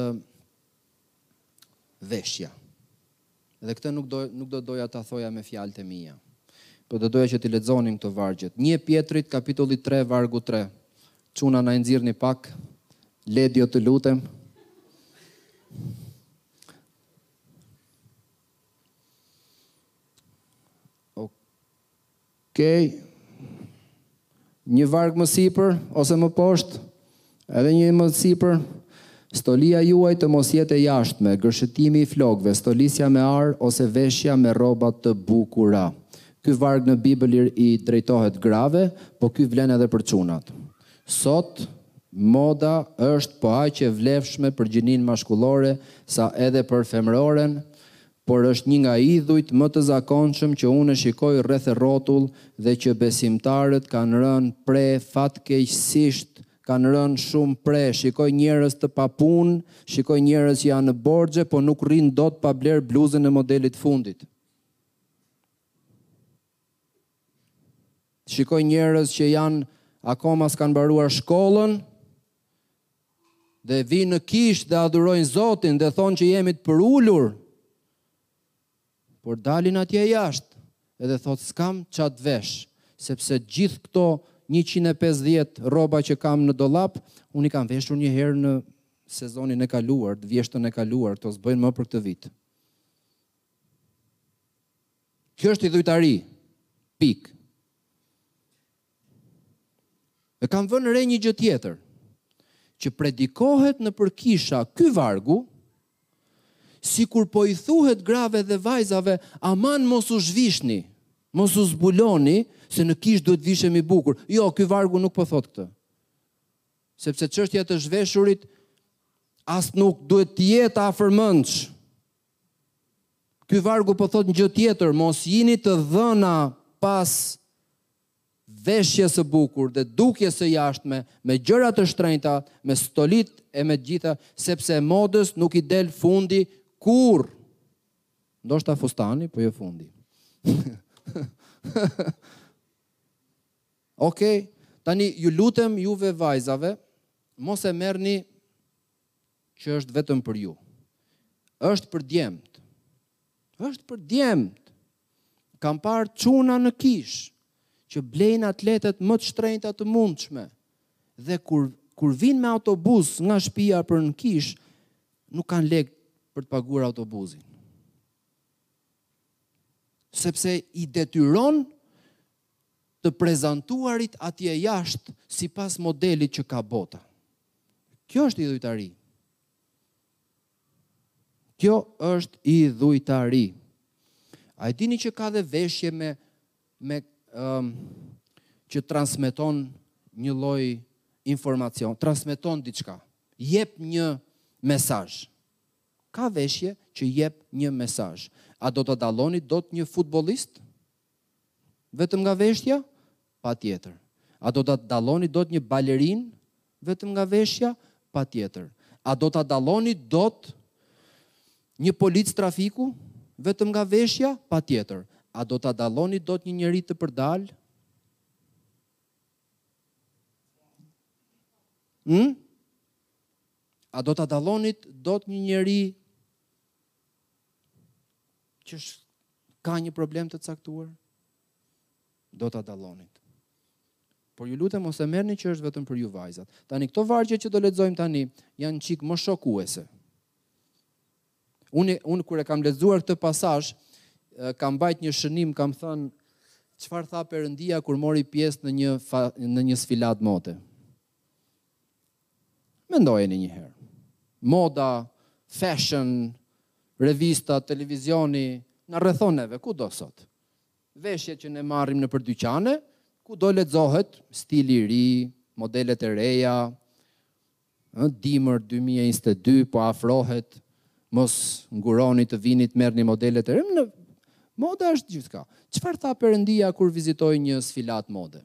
veshja. Dhe këtë nuk do, nuk do doja ta thoja me fjalët e mia. Po do doja që t'i lexonim këto vargjet. 1 Pjetrit kapitulli 3 vargu 3. Çuna na i nxirrni pak. Ledio të lutem. Okej. Një varg më sipër ose më poshtë, edhe një më sipër, Stolia juaj të mos jetë e jashtme, gërshëtimi i flokëve, stolisja me ar ose veshja me rroba të bukura. Ky varg në Bibël i drejtohet grave, po ky vlen edhe për çunat. Sot moda është po aq e vlefshme për gjininë mashkullore sa edhe për femëroren, por është një nga idhujt më të zakonshëm që unë e shikoj rreth e rrotull dhe që besimtarët kanë rënë pre fatkeqësisht kanë rënë shumë pre shikoj njerëz të papunë shikoj njerëz që janë në borxhe po nuk rrinë dot pa blerë bluzën e modelit të fundit shikoj njerëz që janë akoma s'kanë mbaruar shkollën dhe vijnë në kishë dhe adhurojnë Zotin dhe thonë që jemi të përulur, por dalin atje jashtë edhe thotë s'kam ça të vesh, sepse gjithë këto 150 rroba që kam në dollap, unë i kam veshur një herë në sezonin e kaluar, të vjeshtën e kaluar, ato s'bëjnë më për këtë vit. Kjo është idhujtari, pik. Dhe kam vënë re një gjë tjetër, që predikohet nëpër kisha ky vargu, sikur po i thuhet grave dhe vajzave, aman mos u zhvishni, mos u zbuloni, se në kishë duhet vishemi bukur. Jo, ky vargu nuk po thotë këtë. Sepse çështja e të zhveshurit, as nuk duhet të jetë afër mendsh, Ky vargu po thotë një gjë tjetër, mos jini të dhëna pas veshjes së bukur dhe dukjes së jashtme, me gjëra të shtrenjta, me stolitë e me të gjitha, sepse modës nuk i del fundi kurrë. Ndoshta fustani, po jo fundi. Okej, tani ju lutem juve vajzave, mos e merrni që është vetëm për ju. Është për djemtë. Është për djemtë. Kam parë çuna në kishë që blejnë atletet më të shtrenjta të mundshme. Dhe kur kur vijnë me autobus nga shpia për në kishë, nuk kanë lekë për të paguar autobuzin. Sepse i detyron të prezantuarit atje jashtë sipas modelit që ka bota. Kjo është idhujtari. Kjo është idhujtari. A e dini që ka dhe veshje me me um, që transmeton një lloj informacion, transmeton diçka, jep një mesazh. Ka veshje që jep një mesazh. A do ta dalloni dot një futbollist? Vetëm nga veshja? Patjetër. A do ta dalloni dot një balerinë vetëm nga veshja? Patjetër. A do ta dalloni dot një polic trafiku vetëm nga veshja? Patjetër. A do ta dalloni dot një njeri të përdalë? Ëh? A do ta dallonit dot një njeri që ka një problem të caktuar, do ta dallonit. Por ju lutem mos e merrni që është vetëm për ju vajzat. Tani këto vargje që do lexojmë tani janë çik më shokuese. Unë unë kur e kam lexuar këtë pasazh, kam mbajt një shënim, kam thënë çfarë tha Perëndia kur mori pjesë në një fa, në një sfilatë mode. Mendojeni një herë. Moda, fashion, revista, televizioni, na rrethon neve kudo sot? Veshjet që ne marrim nëpër dyqane, kudo lexohet stili i ri, modelet e reja, ë dimër 2022, po afrohet, mos nguroni të vini t'merrni modelet e reja, moda është gjithçka. Çfarë tha Perëndia kur vizitoi një sfilatë mode?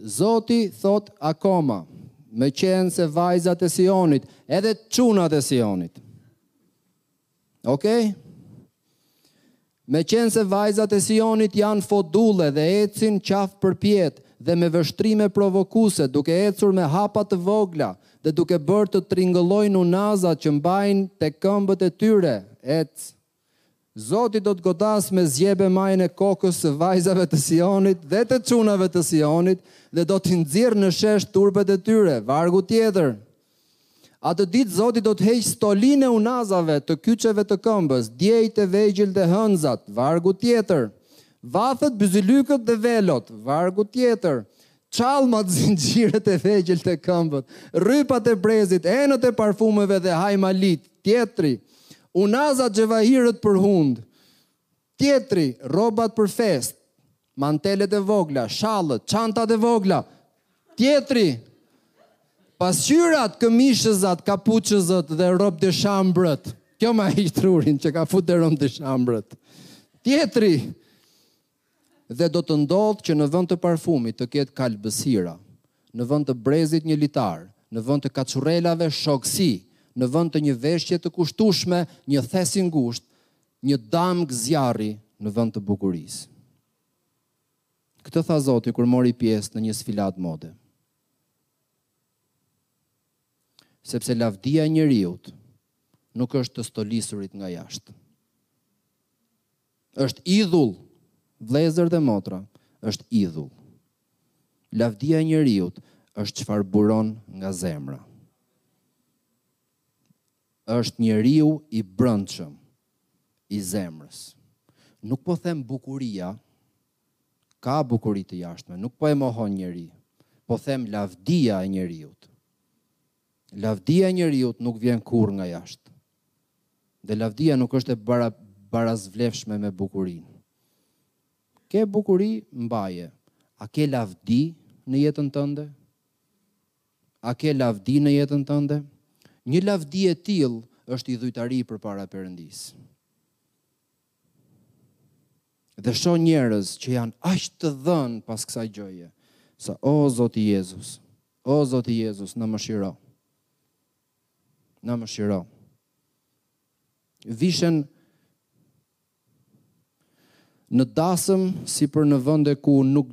Zoti thotë akoma, meqenëse vajzat e Sionit, edhe çunat e Sionit. Okej? Meqenëse vajzat e Sionit janë fodulle dhe ecin qafëpërpjetë dhe me vështrime provokuse, duke ecur me hapa të vogla dhe duke bërë të tringëllojnë unazat që mbajnë tek këmbët e tyre, ec, Zoti do të godasë me zgjebe majën e kokës së vajzave të Sionit dhe të çunave të Sionit dhe do t'i nxjerrë në shesh turpet e tyre, vargu tjetër. Atë ditë Zoti do të heqë stolinë e unazave të kyçeve të këmbës, diejt e vegjël dhe hënëzat, vargu tjetër. Vathët, byzylykët dhe velot, vargu tjetër. Çallmat, zinxhirët e vegjël te këmbët, rrypat e brezit, enët e parfumeve dhe hajmalitë, tjetri, unazat xhevahirët për hundë, tjetri, rrobat për festë, mantelet e vogla, shallët, çantat e vogla, tjetri, pasqyrat, këmishëzat, kapuçëzat dhe robdëshambrat. Kjo ma heq trurin që ka fut dhe robdëshambrat. Tjetri, Dhe do të ndodhë që në vend të parfumit të ketë kalbësira, në vend të brezit një litar, në vend të kaçurrelave shogësi, në vend të një veshje të kushtueshme një thes i ngushtë, një damgë zjarri në vend të bukurisë. Këtë tha Zoti kur mori pjesë në një sfilatë mode. Sepse lavdia e njeriut nuk është të stolisurit nga jashtë. Është idhull! Vëllezër dhe motra, është idhull! Lavdia e njeriut është çfarë buron nga zemra. Është njeriu i brendshëm i zemrës. Nuk po them bukuria, ka bukuri të jashtme, nuk po e mohon njeri, po them lavdia e njeriut. Lavdia e njeriut nuk vjen kurrë nga jashtë. Dhe lavdia nuk është e bara, barazvlefshme me bukurinë. Ke bukuri, mbaje. A ke lavdi në jetën tënde? A ke lavdi në jetën tënde? Një lavdi e tillë është idhujtari përpara Perëndisë. Dhe shoh njerëz që janë aq të dhënë pas kësaj gjëje, sa o Zoti Jezus, O Zoti Jezus, na mëshiro. Na mëshiro. Vishen në dasëm si për në vende ku nuk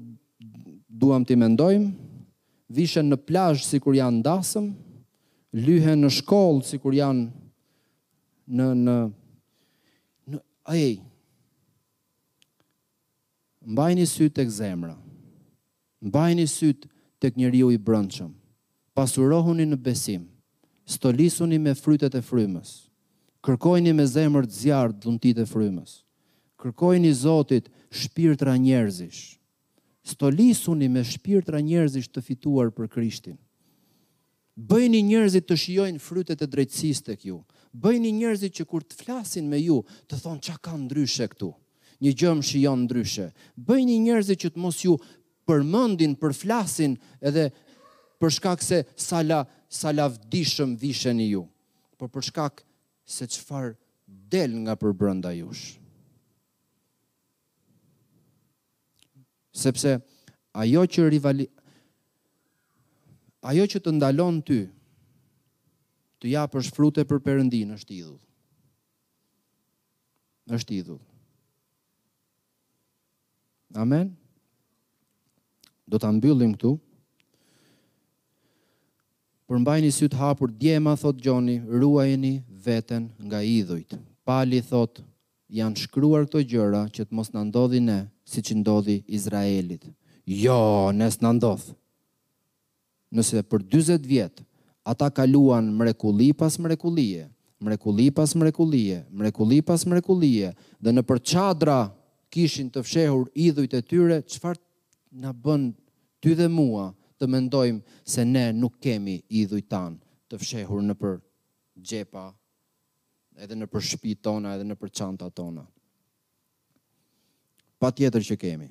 duam t'i mendojmë, vishen në plazh sikur janë në dasëm, lyhen në shkollë sikur janë në në në ai mbajini sytë tek zemra. Mbajini sytë tek njeriu i brendshëm. Pasurohuni në besim. Stolisuni me frytet e frymës. Kërkojini me zemër të zjarrtë dhuntitë e frymës. Kërkojini Zotit shpirtra njerëzish. Stolisuni me shpirtra njerëzish të fituar për Krishtin. Bëjini njerëzit të shijojnë frytet e drejtësisë tek ju. Bëjini njerëzit që kur të flasin me ju, të thonë ça ka ndryshe këtu. Një gjë më shijon ndryshe. Bëjini njerëzit që të mos ju përmendin, përflasin edhe për shkak se sa la, sa lavdishëm visheni ju, por për shkak se çfarë del nga përbrenda jush. Sepse ajo që rival, ajo që të ndalon ty të japësh frute për Perëndinë është idhull. Është idhull. Amen. Do ta mbyllim këtu. Por mbajni sytë hapur, djema, thotë Gjoni, ruajeni veten nga idhujt. Pali thotë, Janë shkruar këto gjëra që të mos na ndodhi ne, siç i ndodhi Izraelit. Jo, ne s'na ndodh! Nëse për dyzet vjet ata kaluan mrekulli pas mrekullie, mrekulli pas mrekullie, mrekulli pas mrekullie dhe nëpër çadra kishin të fshehur idhujt e tyre, çfarë na bën ty dhe mua të mendojmë se ne nuk kemi idhujt tanë të fshehur nëpër xhepa edhe nëpër shpitë tona, edhe nëpër çantat tona. Patjetër që kemi,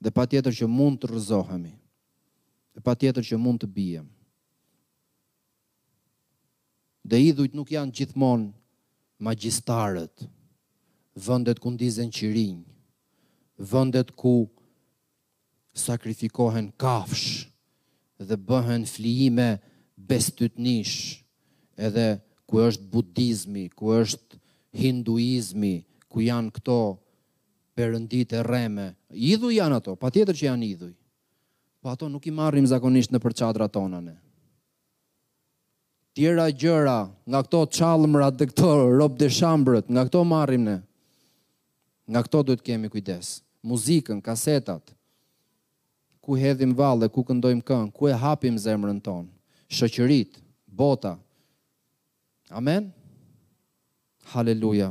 dhe patjetër që mund të rrëzohemi, dhe patjetër që mund të biem. Dhe idhujt nuk janë gjithmonë magjistarët, vendet ku ndizen qirinj, vendet ku sakrifikohen kafshë dhe bëhen flijime bestytnish edhe ku është budizmi, ku është hinduizmi, ku janë këto perënditë e rreme, idhuj janë ato, patjetër që janë idhuj. Po ato nuk i marrim zakonisht nëpër çadrat tona ne. Tjera gjëra, nga këto çallmërat dhe këto rob de shambrët, nga këto marrim ne. Nga këto duhet kemi kujdes. Muzikën, kasetat, ku hedhim valle, ku këndojmë këngë, ku e hapim zemrën tonë, shoqëritë, bota. Amen? Haleluja.